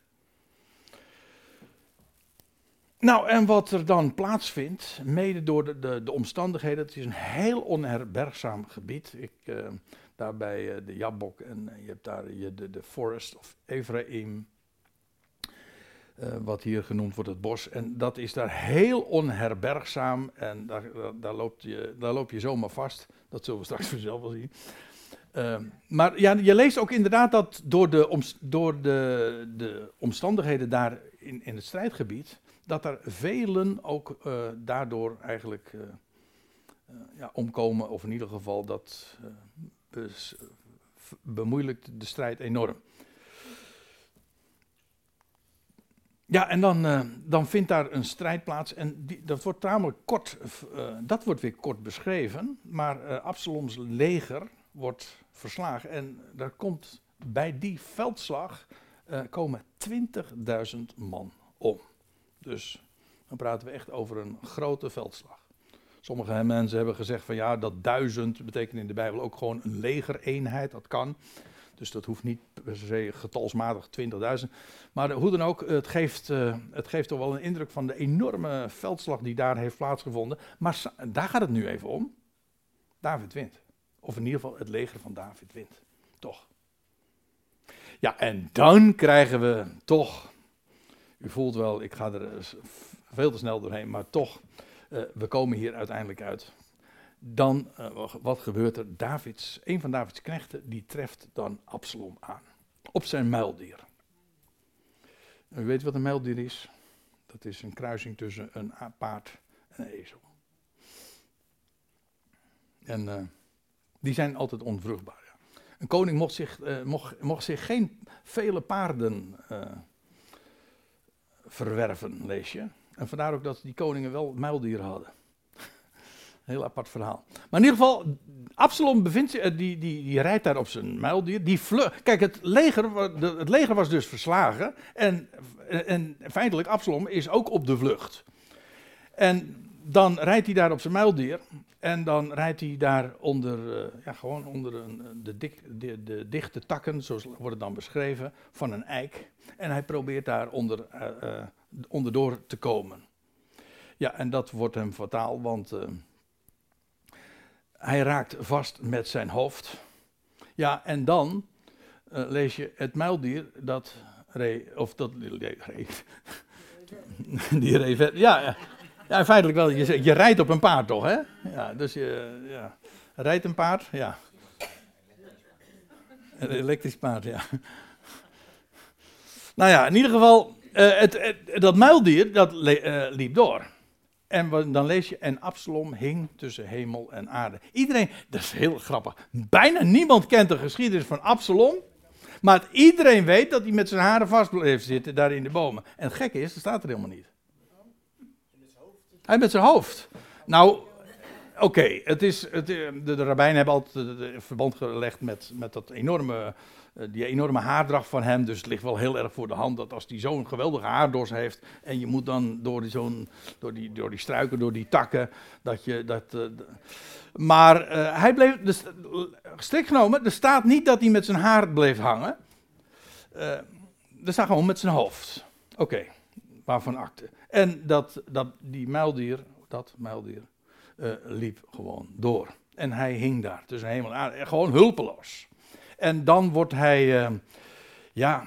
S1: Nou, en wat er dan plaatsvindt, mede door de, de, de omstandigheden, het is een heel onherbergzaam gebied. Ik, uh, de Jabok en je hebt daar je, de, de Forest of Ephraim, wat hier genoemd wordt het bos. En dat is daar heel onherbergzaam en daar, daar, loop, je, daar loop je zomaar vast. Dat zullen we straks vanzelf wel zien. Ehm, maar ja, je leest ook inderdaad dat door de, door de, de omstandigheden daar in, in het strijdgebied dat er velen ook uh, daardoor eigenlijk uh, ja, omkomen, of in ieder geval dat bemoeilijkt de strijd enorm. Ja, en dan, dan vindt daar een strijd plaats en dat wordt tamelijk kort, dat wordt weer kort beschreven, maar Absaloms leger wordt verslagen en daar komt bij die veldslag komen 20.000 man om. Dus dan praten we echt over een grote veldslag. Sommige mensen hebben gezegd van ja, dat duizend betekent in de Bijbel ook gewoon een legereenheid. Dat kan. Dus dat hoeft niet per se getalsmatig 20.000. Maar hoe dan ook, het geeft, uh, het geeft toch wel een indruk van de enorme veldslag die daar heeft plaatsgevonden. Maar daar gaat het nu even om. David wint. Of in ieder geval het leger van David wint. Toch. Ja, en dan krijgen we toch u voelt wel, ik ga er veel te snel doorheen, maar toch, uh, we komen hier uiteindelijk uit. Dan, uh, wat gebeurt er? Davids, een van Davids knechten, die treft dan Absalom aan. Op zijn muildier. U weet wat een muildier is? Dat is een kruising tussen een paard en een ezel. En uh, die zijn altijd onvruchtbaar. Een koning mocht zich, mocht, mocht zich geen vele paarden verwerven, lees je. En vandaar ook dat die koningen wel muildieren hadden. Heel apart verhaal. Maar in ieder geval, Absalom bevindt zich, eh, die, die, die rijdt daar op zijn muildier. Die Kijk, het leger, het leger was dus verslagen. En, en feitelijk, Absalom is ook op de vlucht. En dan rijdt hij daar op zijn muildier. En dan rijdt hij daar onder, uh, ja, gewoon onder een, de, dik, de, dichte takken, zoals wordt het dan beschreven, van een eik. En hij probeert daar onder, uh, onderdoor te komen. Ja, en dat wordt hem fataal, want hij raakt vast met zijn hoofd. Ja, en dan lees je het muildier dat of dat re, die reed ja, ja, feitelijk wel. Je, je rijdt op een paard toch, hè? Ja, dus je ja. rijdt een paard, ja. Een elektrisch paard, ja. Nou ja, in ieder geval, uh, het, dat muildier, dat uh, liep door. En dan lees je, en Absalom hing tussen hemel en aarde. Iedereen, dat is heel grappig. Bijna niemand kent de geschiedenis van Absalom. Maar iedereen weet dat hij met zijn haren vast bleef zitten daar in de bomen. En het gekke is, dat staat er helemaal niet. Hij met zijn hoofd. Nou, oké, het is, het, de, de rabbijnen hebben altijd verband gelegd met, met dat enorme, eh, die enorme haardracht van hem. Dus het ligt wel heel erg voor de hand dat als hij zo'n geweldige haardors heeft. en je moet dan door die, door, die, door die struiken, door die takken. dat je. Dat, uh, maar uh, hij bleef. Dus, genomen, er staat niet dat hij met zijn haar bleef hangen. er staat gewoon met zijn hoofd. Oké, waarvan akte. En dat, dat, die muildier, dat muildier, liep gewoon door. En hij hing daar tussen hemel en gewoon hulpeloos. En dan wordt hij, uh, ja,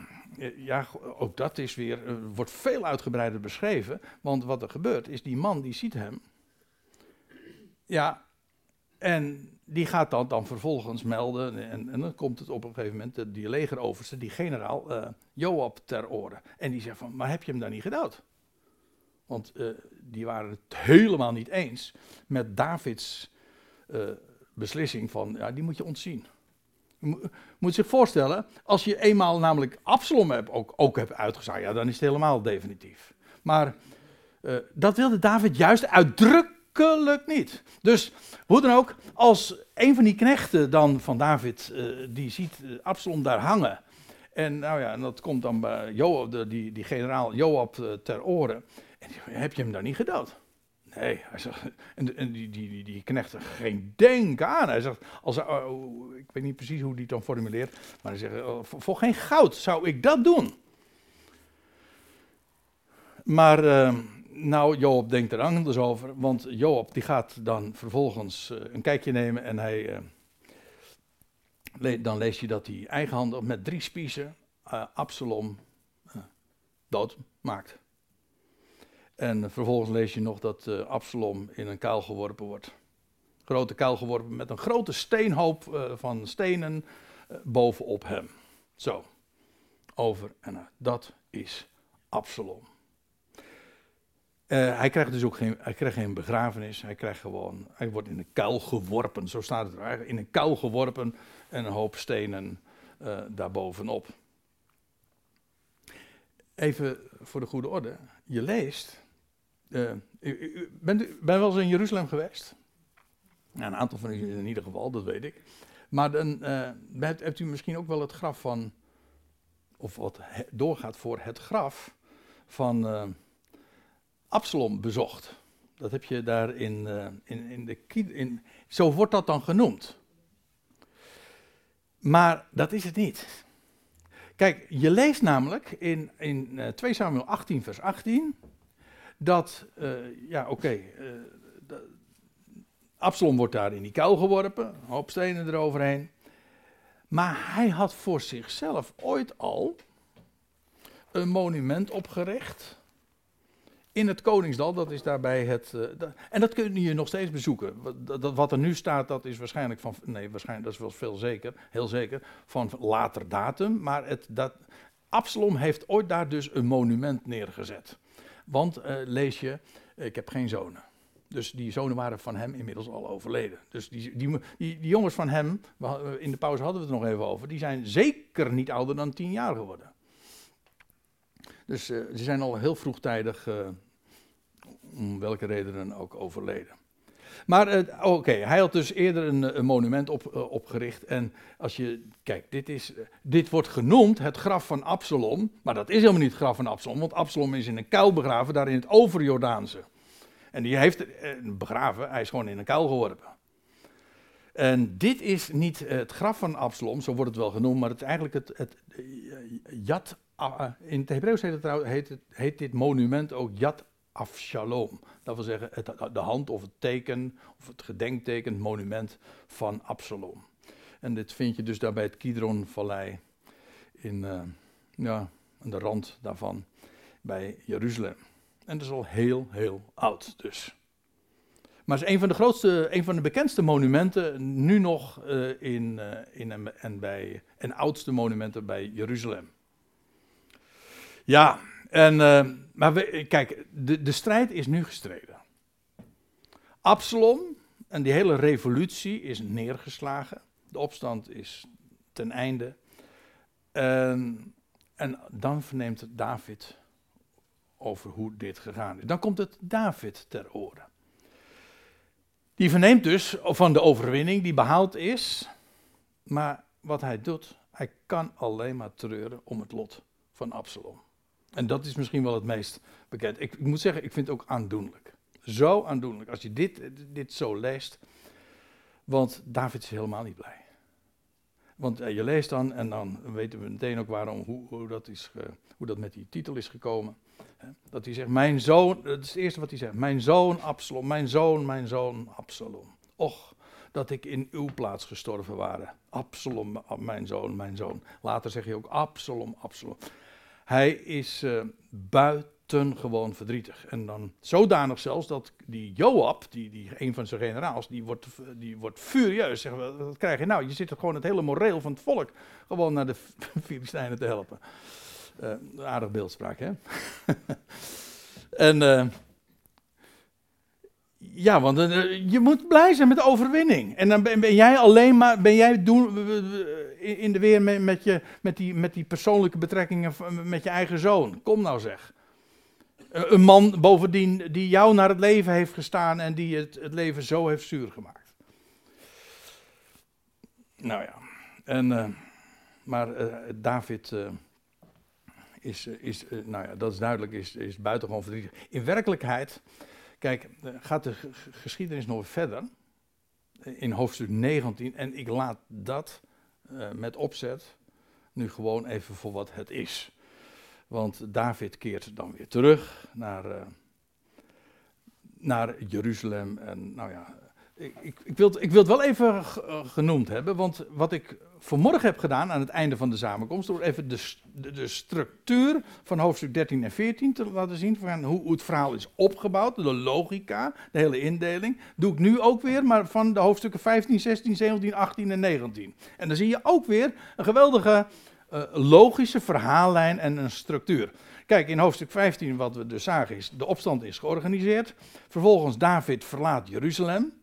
S1: ja, ook dat is weer, uh, wordt veel uitgebreider beschreven. Want wat er gebeurt is, die man die ziet hem. Ja, en die gaat dat dan vervolgens melden. En, en, dan komt het op een gegeven moment, die legeroverste, die generaal Joab ter oren. En die zegt van, maar heb je hem dan niet gedood? Want die waren het helemaal niet eens met Davids beslissing van, ja, die moet je ontzien. Moet, zich voorstellen, als je eenmaal namelijk Absalom hebt, ook, ook hebt uitgezaagd, ja, dan is het helemaal definitief. Maar uh, dat wilde David juist uitdrukkelijk niet. Dus hoe dan ook, als een van die knechten dan van David, die ziet Absalom daar hangen. En nou ja, en dat komt dan bij Joab, de, die, die generaal Joab ter oren. En heb je hem dan niet gedood? Nee, hij zegt, en, die, die, die, die knecht geen denk aan. Hij zegt, als, uh, ik weet niet precies hoe hij het dan formuleert, maar hij zegt, uh, voor, geen goud zou ik dat doen. Maar, uh, nou, Joop denkt er anders over, want Joop die gaat dan vervolgens eh, een kijkje nemen en hij, eh, dan lees je dat hij eigenhandig met drie spiezen eh, Absalom dood maakt. En vervolgens lees je nog dat uh, Absalom in een kuil geworpen wordt. Grote kuil geworpen met een grote steenhoop uh, van stenen uh, bovenop hem. Zo, over en uit. Dat is Absalom. hij krijgt dus ook geen, hij krijgt geen begrafenis. Hij krijgt gewoon, hij wordt in een kuil geworpen. Zo staat het er. In een kuil geworpen en een hoop stenen daarbovenop. Even voor de goede orde. Je leest uh, bent u ben wel eens in Jeruzalem geweest? Een aantal van u in ieder geval, dat weet ik. Maar dan uh, hebt, u misschien ook wel het graf van, of wat doorgaat voor het graf van uh, Absalom bezocht. Dat heb je daar in, in, in de. In, zo wordt dat dan genoemd. Maar dat is het niet. Kijk, je leest namelijk in, in 2 Samuel 18, vers 18 dat, uh, ja oké, okay, uh, Absalom wordt daar in die kuil geworpen, een hoop stenen eroverheen. Maar hij had voor zichzelf ooit al een monument opgericht. In het Koningsdal, dat is daarbij het. Da en dat kun je nog steeds bezoeken. Wat, wat, er nu staat, dat is waarschijnlijk van. Nee, waarschijnlijk, dat is wel veel zeker, heel zeker. Van later datum. Maar het, dat, Absalom heeft ooit daar dus een monument neergezet. Want uh, lees je, ik heb geen zonen. Dus die zonen waren van hem inmiddels al overleden. Dus die, die, jongens van hem, in de pauze hadden we het nog even over, die zijn zeker niet ouder dan tien jaar geworden. Dus uh, ze zijn al heel vroegtijdig, om welke redenen ook, overleden. Maar uh, oké, hij had dus eerder een, een monument op, uh, opgericht. En als je, kijk, dit, is, dit wordt genoemd het graf van Absalom. Maar dat is helemaal niet het graf van Absalom, want Absalom is in een kuil begraven, daar in het overjordaanse. En die heeft begraven, hij is gewoon in een kuil geworpen. En dit is niet het graf van Absalom, zo wordt het wel genoemd, maar het is eigenlijk het, het Yad, in het Hebreeuws heet, heet dit monument ook Yad Afshalom. Dat wil zeggen het, de hand of het teken, of het gedenkteken, monument van Absalom. En dit vind je dus daar bij het Kidron-vallei, in, uh, ja, aan de rand daarvan, bij Jeruzalem. En dat is al heel, heel oud dus. Maar het is een van de grootste, een van de bekendste monumenten nu nog uh, in, uh, in en, en, bij, en oudste monumenten bij Jeruzalem. Ja, en, uh, maar kijk, de, de strijd is nu gestreden. Absalom en die hele revolutie is neergeslagen. De opstand is ten einde. En, en dan verneemt David over hoe dit gegaan is. Dan komt het David ter oren. Die verneemt dus van de overwinning die behaald is. Maar wat hij doet, hij kan alleen maar treuren om het lot van Absalom. En dat is misschien wel het meest bekend. Ik, ik, moet zeggen, ik vind het ook aandoenlijk. Zo aandoenlijk. Als je dit, dit zo leest. Want David is helemaal niet blij. Want eh, je leest dan, en dan weten we meteen ook waarom, hoe, hoe, dat, is, hoe dat met die titel is gekomen. Dat hij zegt, mijn zoon, dat is het eerste wat hij zegt. Mijn zoon Absalom, mijn zoon, mijn zoon Absalom. Och, dat ik in uw plaats gestorven waren. Absalom, mijn zoon, mijn zoon. Later zeg je ook Absalom, Absalom. Hij is uh, buitengewoon verdrietig. En dan zodanig zelfs dat die Joab, die, die een van zijn generaals, die wordt, die wordt furieus. Zeg, wat krijg je nou? Je zit er gewoon het hele moreel van het volk gewoon naar de Filistijnen te helpen. Uh, aardig beeldspraak, hè? en uh, ja, want uh, je moet blij zijn met de overwinning. En dan ben, ben jij alleen maar, ben jij doen, in de weer met, met, je, met, die, met die persoonlijke betrekkingen met je eigen zoon. Kom nou zeg. Een man bovendien die jou naar het leven heeft gestaan en die het, het leven zo heeft zuur gemaakt. Nou ja, en, maar David is, is nou ja, dat is duidelijk, is, is buitengewoon verdrietig. In werkelijkheid Kijk, gaat de geschiedenis nog verder. In hoofdstuk 19. En ik laat dat uh, met opzet nu gewoon even voor wat het is. Want David keert dan weer terug naar, uh, naar Jeruzalem. En nou ja, ik, ik, ik, wil, ik wil het wel even eh, genoemd hebben. Want wat ik vanmorgen heb gedaan aan het einde van de samenkomst, door even de, de, structuur van hoofdstuk 13 en 14 te laten zien, van hoe, hoe, het verhaal is opgebouwd, de logica, de hele indeling, doe ik nu ook weer, maar van de hoofdstukken 15, 16, 17, 18 en 19. En dan zie je ook weer een geweldige uh, logische verhaallijn en een structuur. Kijk, in hoofdstuk 15, wat we dus zagen, is de opstand is georganiseerd. Vervolgens David verlaat Jeruzalem.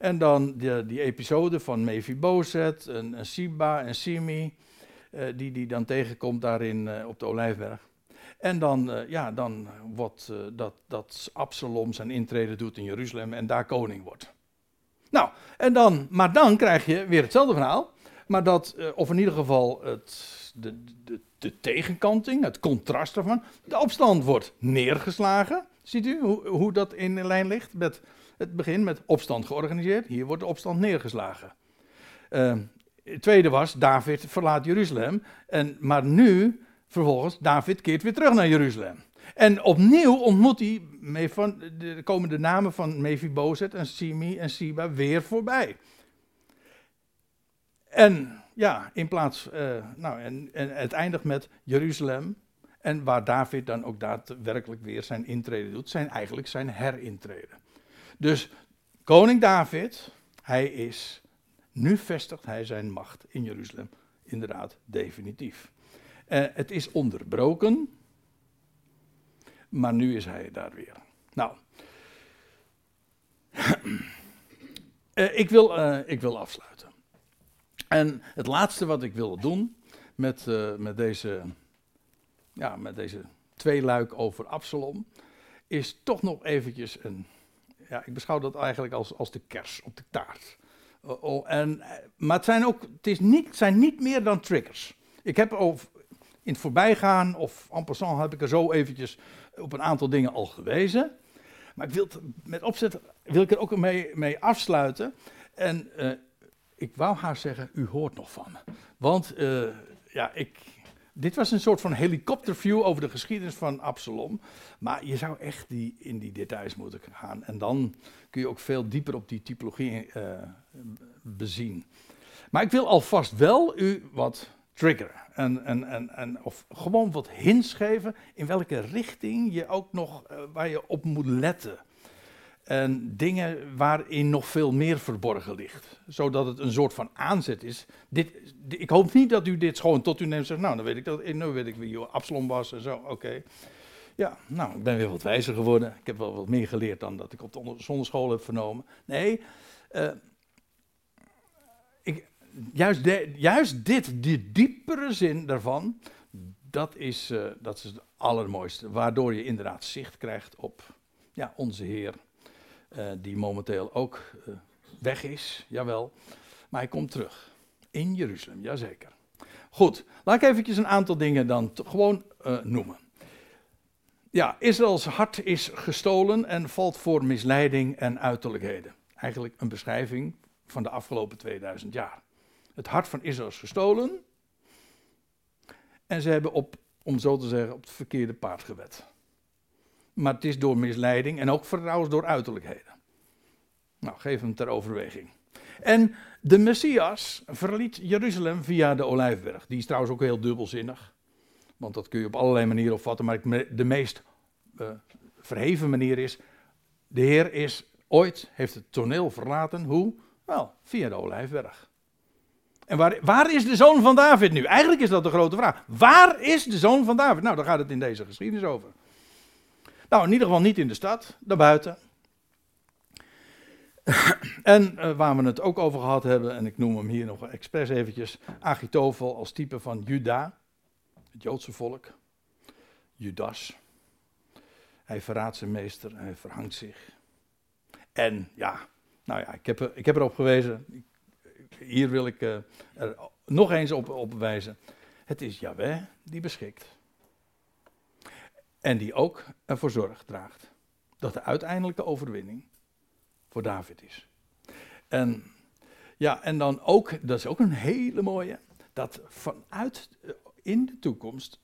S1: En dan die, episode van Mephibozet en, en Siba en Simi, uh, die die dan tegenkomt daarin uh, op de Olijfberg. En dan, uh, ja, dan wordt dat, dat Absalom zijn intrede doet in Jeruzalem en daar koning wordt. Nou, en dan, maar dan krijg je weer hetzelfde verhaal, maar dat, of in ieder geval het, de, de, de tegenkanting, het contrast ervan, de opstand wordt neergeslagen. Ziet u hoe, hoe dat in lijn ligt met het begin met opstand georganiseerd. Hier wordt de opstand neergeslagen. Uh, het tweede was, David verlaat Jeruzalem. En, maar nu, vervolgens, David keert weer terug naar Jeruzalem. En opnieuw ontmoet hij, de, komen de namen van Mephibozet en Simi en Siba weer voorbij. En ja, in plaats, uh, nou, en, het eindigt met Jeruzalem. En waar David dan ook daadwerkelijk weer zijn intrede doet, zijn eigenlijk zijn herintrede. Dus koning David, hij is, nu vestigt hij zijn macht in Jeruzalem. Inderdaad, definitief. Uh, het is onderbroken, maar nu is hij daar weer. Nou, uh, ik, wil, uh, ik wil afsluiten. En het laatste wat ik wil doen met, met deze, ja, met deze twee luik over Absalom, is toch nog eventjes een ja, ik beschouw dat eigenlijk als, als de kers op de taart. Uh, oh, en, eh, maar het zijn ook, het, is niet, zijn niet meer dan triggers. Ik heb in het voorbijgaan of en passant heb ik er zo eventjes op een aantal dingen al gewezen. Maar ik wil met opzet wil ik er ook mee, mee afsluiten. En uh, ik wou haar zeggen, u hoort nog van me. Want uh, ja, ik, dit was een soort van helikopterview over de geschiedenis van Absalom. Maar je zou echt die, in die details moeten gaan. En dan kun je ook veel dieper op die typologie uh, bezien. Maar ik wil alvast wel u wat triggeren. En, en, en, en, of gewoon wat hints geven in welke richting je ook nog, uh, waar je op moet letten. En dingen waarin nog veel meer verborgen ligt. Zodat het een soort van aanzet is. Dit, ik hoop niet dat u dit gewoon tot u neemt en zegt, nou dan weet ik, dat, nu weet ik wie Absalom was en zo, oké. Ja, nou, ik ben weer wat wijzer geworden. Ik heb wel wat meer geleerd dan dat ik op de zonderschool heb vernomen. Nee, uh, ik, juist, juist dit, die diepere zin daarvan, dat is, uh, dat is het allermooiste. Waardoor je inderdaad zicht krijgt op ja, onze Heer. Uh, die momenteel ook uh, weg is, jawel. Maar hij komt terug. In Jeruzalem, jazeker. Goed, laat ik eventjes een aantal dingen dan gewoon noemen. Ja, Israëls hart is gestolen en valt voor misleiding en uiterlijkheden. Eigenlijk een beschrijving van de afgelopen 2000 jaar. Het hart van Israël is gestolen. En ze hebben op, om zo te zeggen, op het verkeerde paard gewet. Maar het is door misleiding en ook trouwens door uiterlijkheden. Nou, geef hem ter overweging. En de Messias verliet Jeruzalem via de Olijfberg. Die is trouwens ook heel dubbelzinnig. Want dat kun je op allerlei manieren opvatten. Maar de meest uh, verheven manier is. De Heer is ooit, heeft het toneel verlaten. Hoe? Wel, via de Olijfberg. En waar, waar is de zoon van David nu? Eigenlijk is dat de grote vraag. Waar is de zoon van David? Nou, daar gaat het in deze geschiedenis over. Nou, in ieder geval niet in de stad, daarbuiten. en uh, waar we het ook over gehad hebben, en ik noem hem hier nog expres eventjes, Achitofel als type van Juda, het Joodse volk, Judas. Hij verraadt zijn meester, hij verhangt zich. En ja, nou ja, ik heb, ik heb erop gewezen, hier wil ik uh, er nog eens op, op wijzen. Het is Yahweh die beschikt. En die ook ervoor zorg draagt dat de uiteindelijke overwinning voor David is. En ja, en dan ook, dat is ook een hele mooie, dat vanuit eh, in de toekomst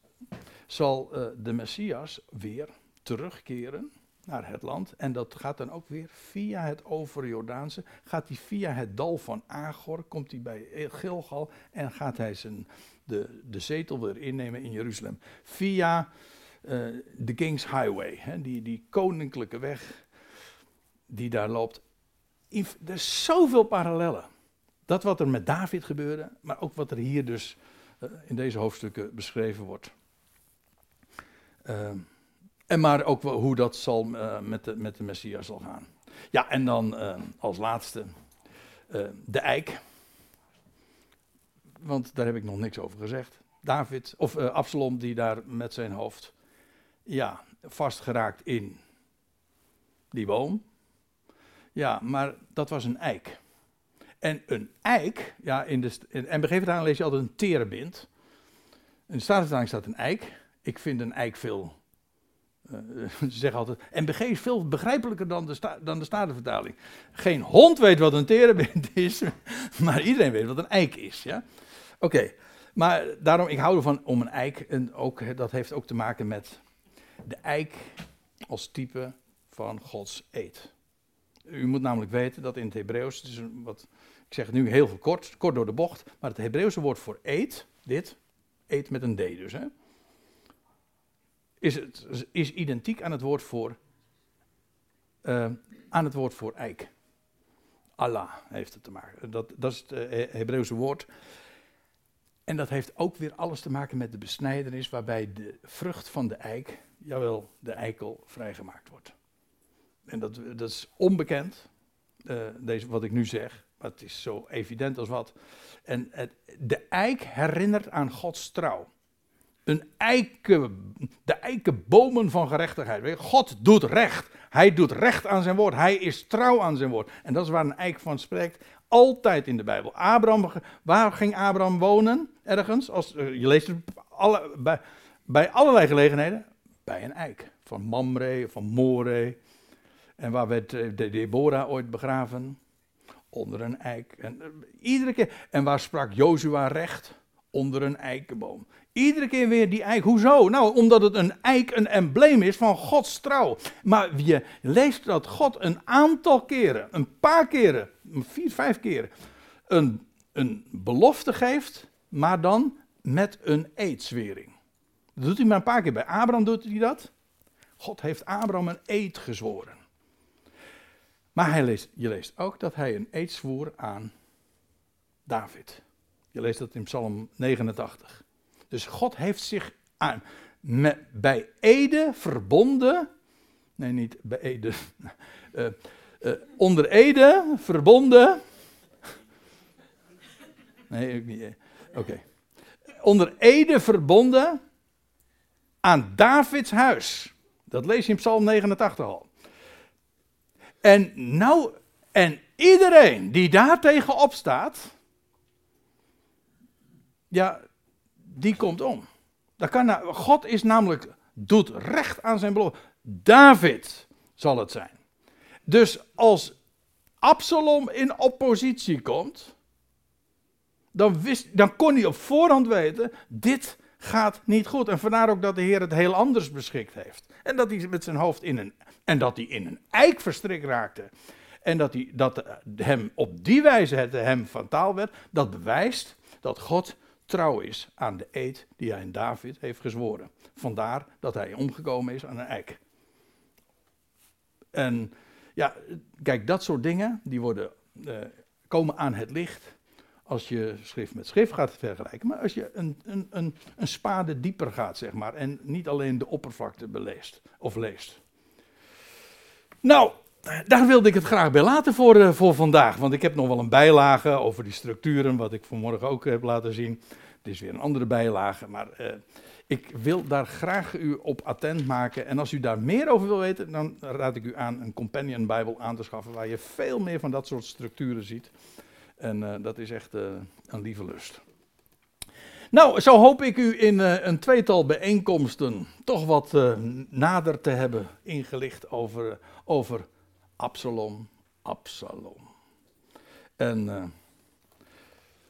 S1: zal uh, de Messias weer terugkeren naar het land. En dat gaat dan ook weer via het overjordaanse. Gaat hij via het dal van Agor, komt hij bij Gilgal en gaat hij zijn, de, de zetel weer innemen in Jeruzalem. Via de King's Highway, hè, die, die koninklijke weg die daar loopt. Er is zoveel parallellen. Dat wat er met David gebeurde, maar ook wat er hier dus uh, in deze hoofdstukken beschreven wordt. Uh, en maar ook hoe dat zal met, de, met de Messias zal gaan. Ja, en dan als laatste de eik. Want daar heb ik nog niks over gezegd. David, of Absalom, die daar met zijn hoofd, ja, vastgeraakt in die boom. Ja, maar dat was een eik. En een eik, ja, in de, in MBG-vertaling lees je altijd een terebint. In de Statenvertaling staat een eik. Ik vind een eik veel uh, ze zeggen altijd, MBG is veel begrijpelijker dan de, dan de Statenvertaling. Geen hond weet wat een terebint is, maar iedereen weet wat een eik is. Ja? Oké, maar daarom, ik hou ervan om een eik, en ook, dat heeft ook te maken met de eik als type van Gods eed. U moet namelijk weten dat in het Hebreeuws, het wat, ik zeg het nu heel veel kort, kort door de bocht, maar het Hebreeuwse woord voor eed, dit, eed met een D dus, hè, is, het, is identiek aan het woord voor, uh, aan het woord voor eik. Allah heeft het te maken. Dat, dat is het uh, Hebreeuwse woord. En dat heeft ook weer alles te maken met de besnijdenis waarbij de vrucht van de eik, jawel, de eikel, vrijgemaakt wordt. En dat, dat is onbekend, uh, deze, wat ik nu zeg, maar het is zo evident als wat. En de eik herinnert aan Gods trouw. Een eiken, de eikenbomen van gerechtigheid. God doet recht. Hij doet recht aan zijn woord. Hij is trouw aan zijn woord. En dat is waar een eik van spreekt. Altijd in de Bijbel. Abraham, waar ging Abraham wonen? Ergens? Als, eh, je leest het alle, bij, bij allerlei gelegenheden. Bij een eik. Van Mamre, van More. En waar werd eh, de Deborah ooit begraven? Onder een eik. En, eh, iedere keer. En waar sprak Jozua recht? Onder een eikenboom. Iedere keer weer die eik. Hoezo? Nou, omdat het een eik een embleem is van Gods trouw. Maar je leest dat God een aantal keren, een paar keren, vier, vijf keren, een, een belofte geeft, maar dan met een eedzwering. Dat doet hij maar een paar keer. Bij Abraham doet hij dat. God heeft Abraham een eed gezworen. Maar hij leest, je leest ook dat hij een eed zwoer aan David. Je leest dat in Psalm 89. Dus God heeft zich aan, bij Ede verbonden. Nee, niet bij Ede. Uh, uh, onder Ede verbonden. Nee, niet. Oké. Okay. Onder Ede verbonden aan Davids huis. Dat lees je in Psalm 89 al. En nou, en iedereen die daar tegenop staat, ja, die komt om. Dat kan nou, God is namelijk, doet recht aan zijn belofte. David zal het zijn. Dus als Absalom in oppositie komt, dan, dan kon hij op voorhand weten, dit gaat niet goed. En vandaar ook dat de Heer het heel anders beschikt heeft. En dat hij met zijn hoofd in een, en dat hij in een eik verstrikt raakte. En dat, hij, dat hem op die wijze het hem fataal werd, dat bewijst dat God trouw is aan de eed die hij in David heeft gezworen. Vandaar dat hij omgekomen is aan een eik. En ja, kijk, dat soort dingen, die worden, uh, komen aan het licht als je schrift met schrift gaat vergelijken, maar als je een, een, een, een spade dieper gaat, zeg maar, en niet alleen de oppervlakte beleest of leest. Nou, daar wilde ik het graag bij laten voor, uh, voor vandaag, want ik heb nog wel een bijlage over die structuren, wat ik vanmorgen ook heb laten zien. Het is weer een andere bijlage, maar uh, ik wil daar graag u op attent maken. En als u daar meer over wil weten, dan raad ik u aan een companion Bijbel aan te schaffen, waar je veel meer van dat soort structuren ziet. En uh, dat is echt uh, een lieve lust. Nou, zo hoop ik u in uh, een tweetal bijeenkomsten toch wat nader te hebben ingelicht over, over Absalom. Absalom. En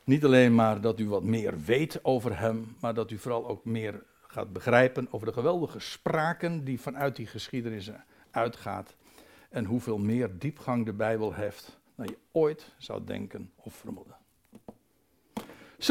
S1: niet alleen maar dat u wat meer weet over hem, maar dat u vooral ook meer gaat begrijpen over de geweldige spraken die vanuit die geschiedenis uitgaat. En hoeveel meer diepgang de Bijbel heeft dan je ooit zou denken of vermoeden.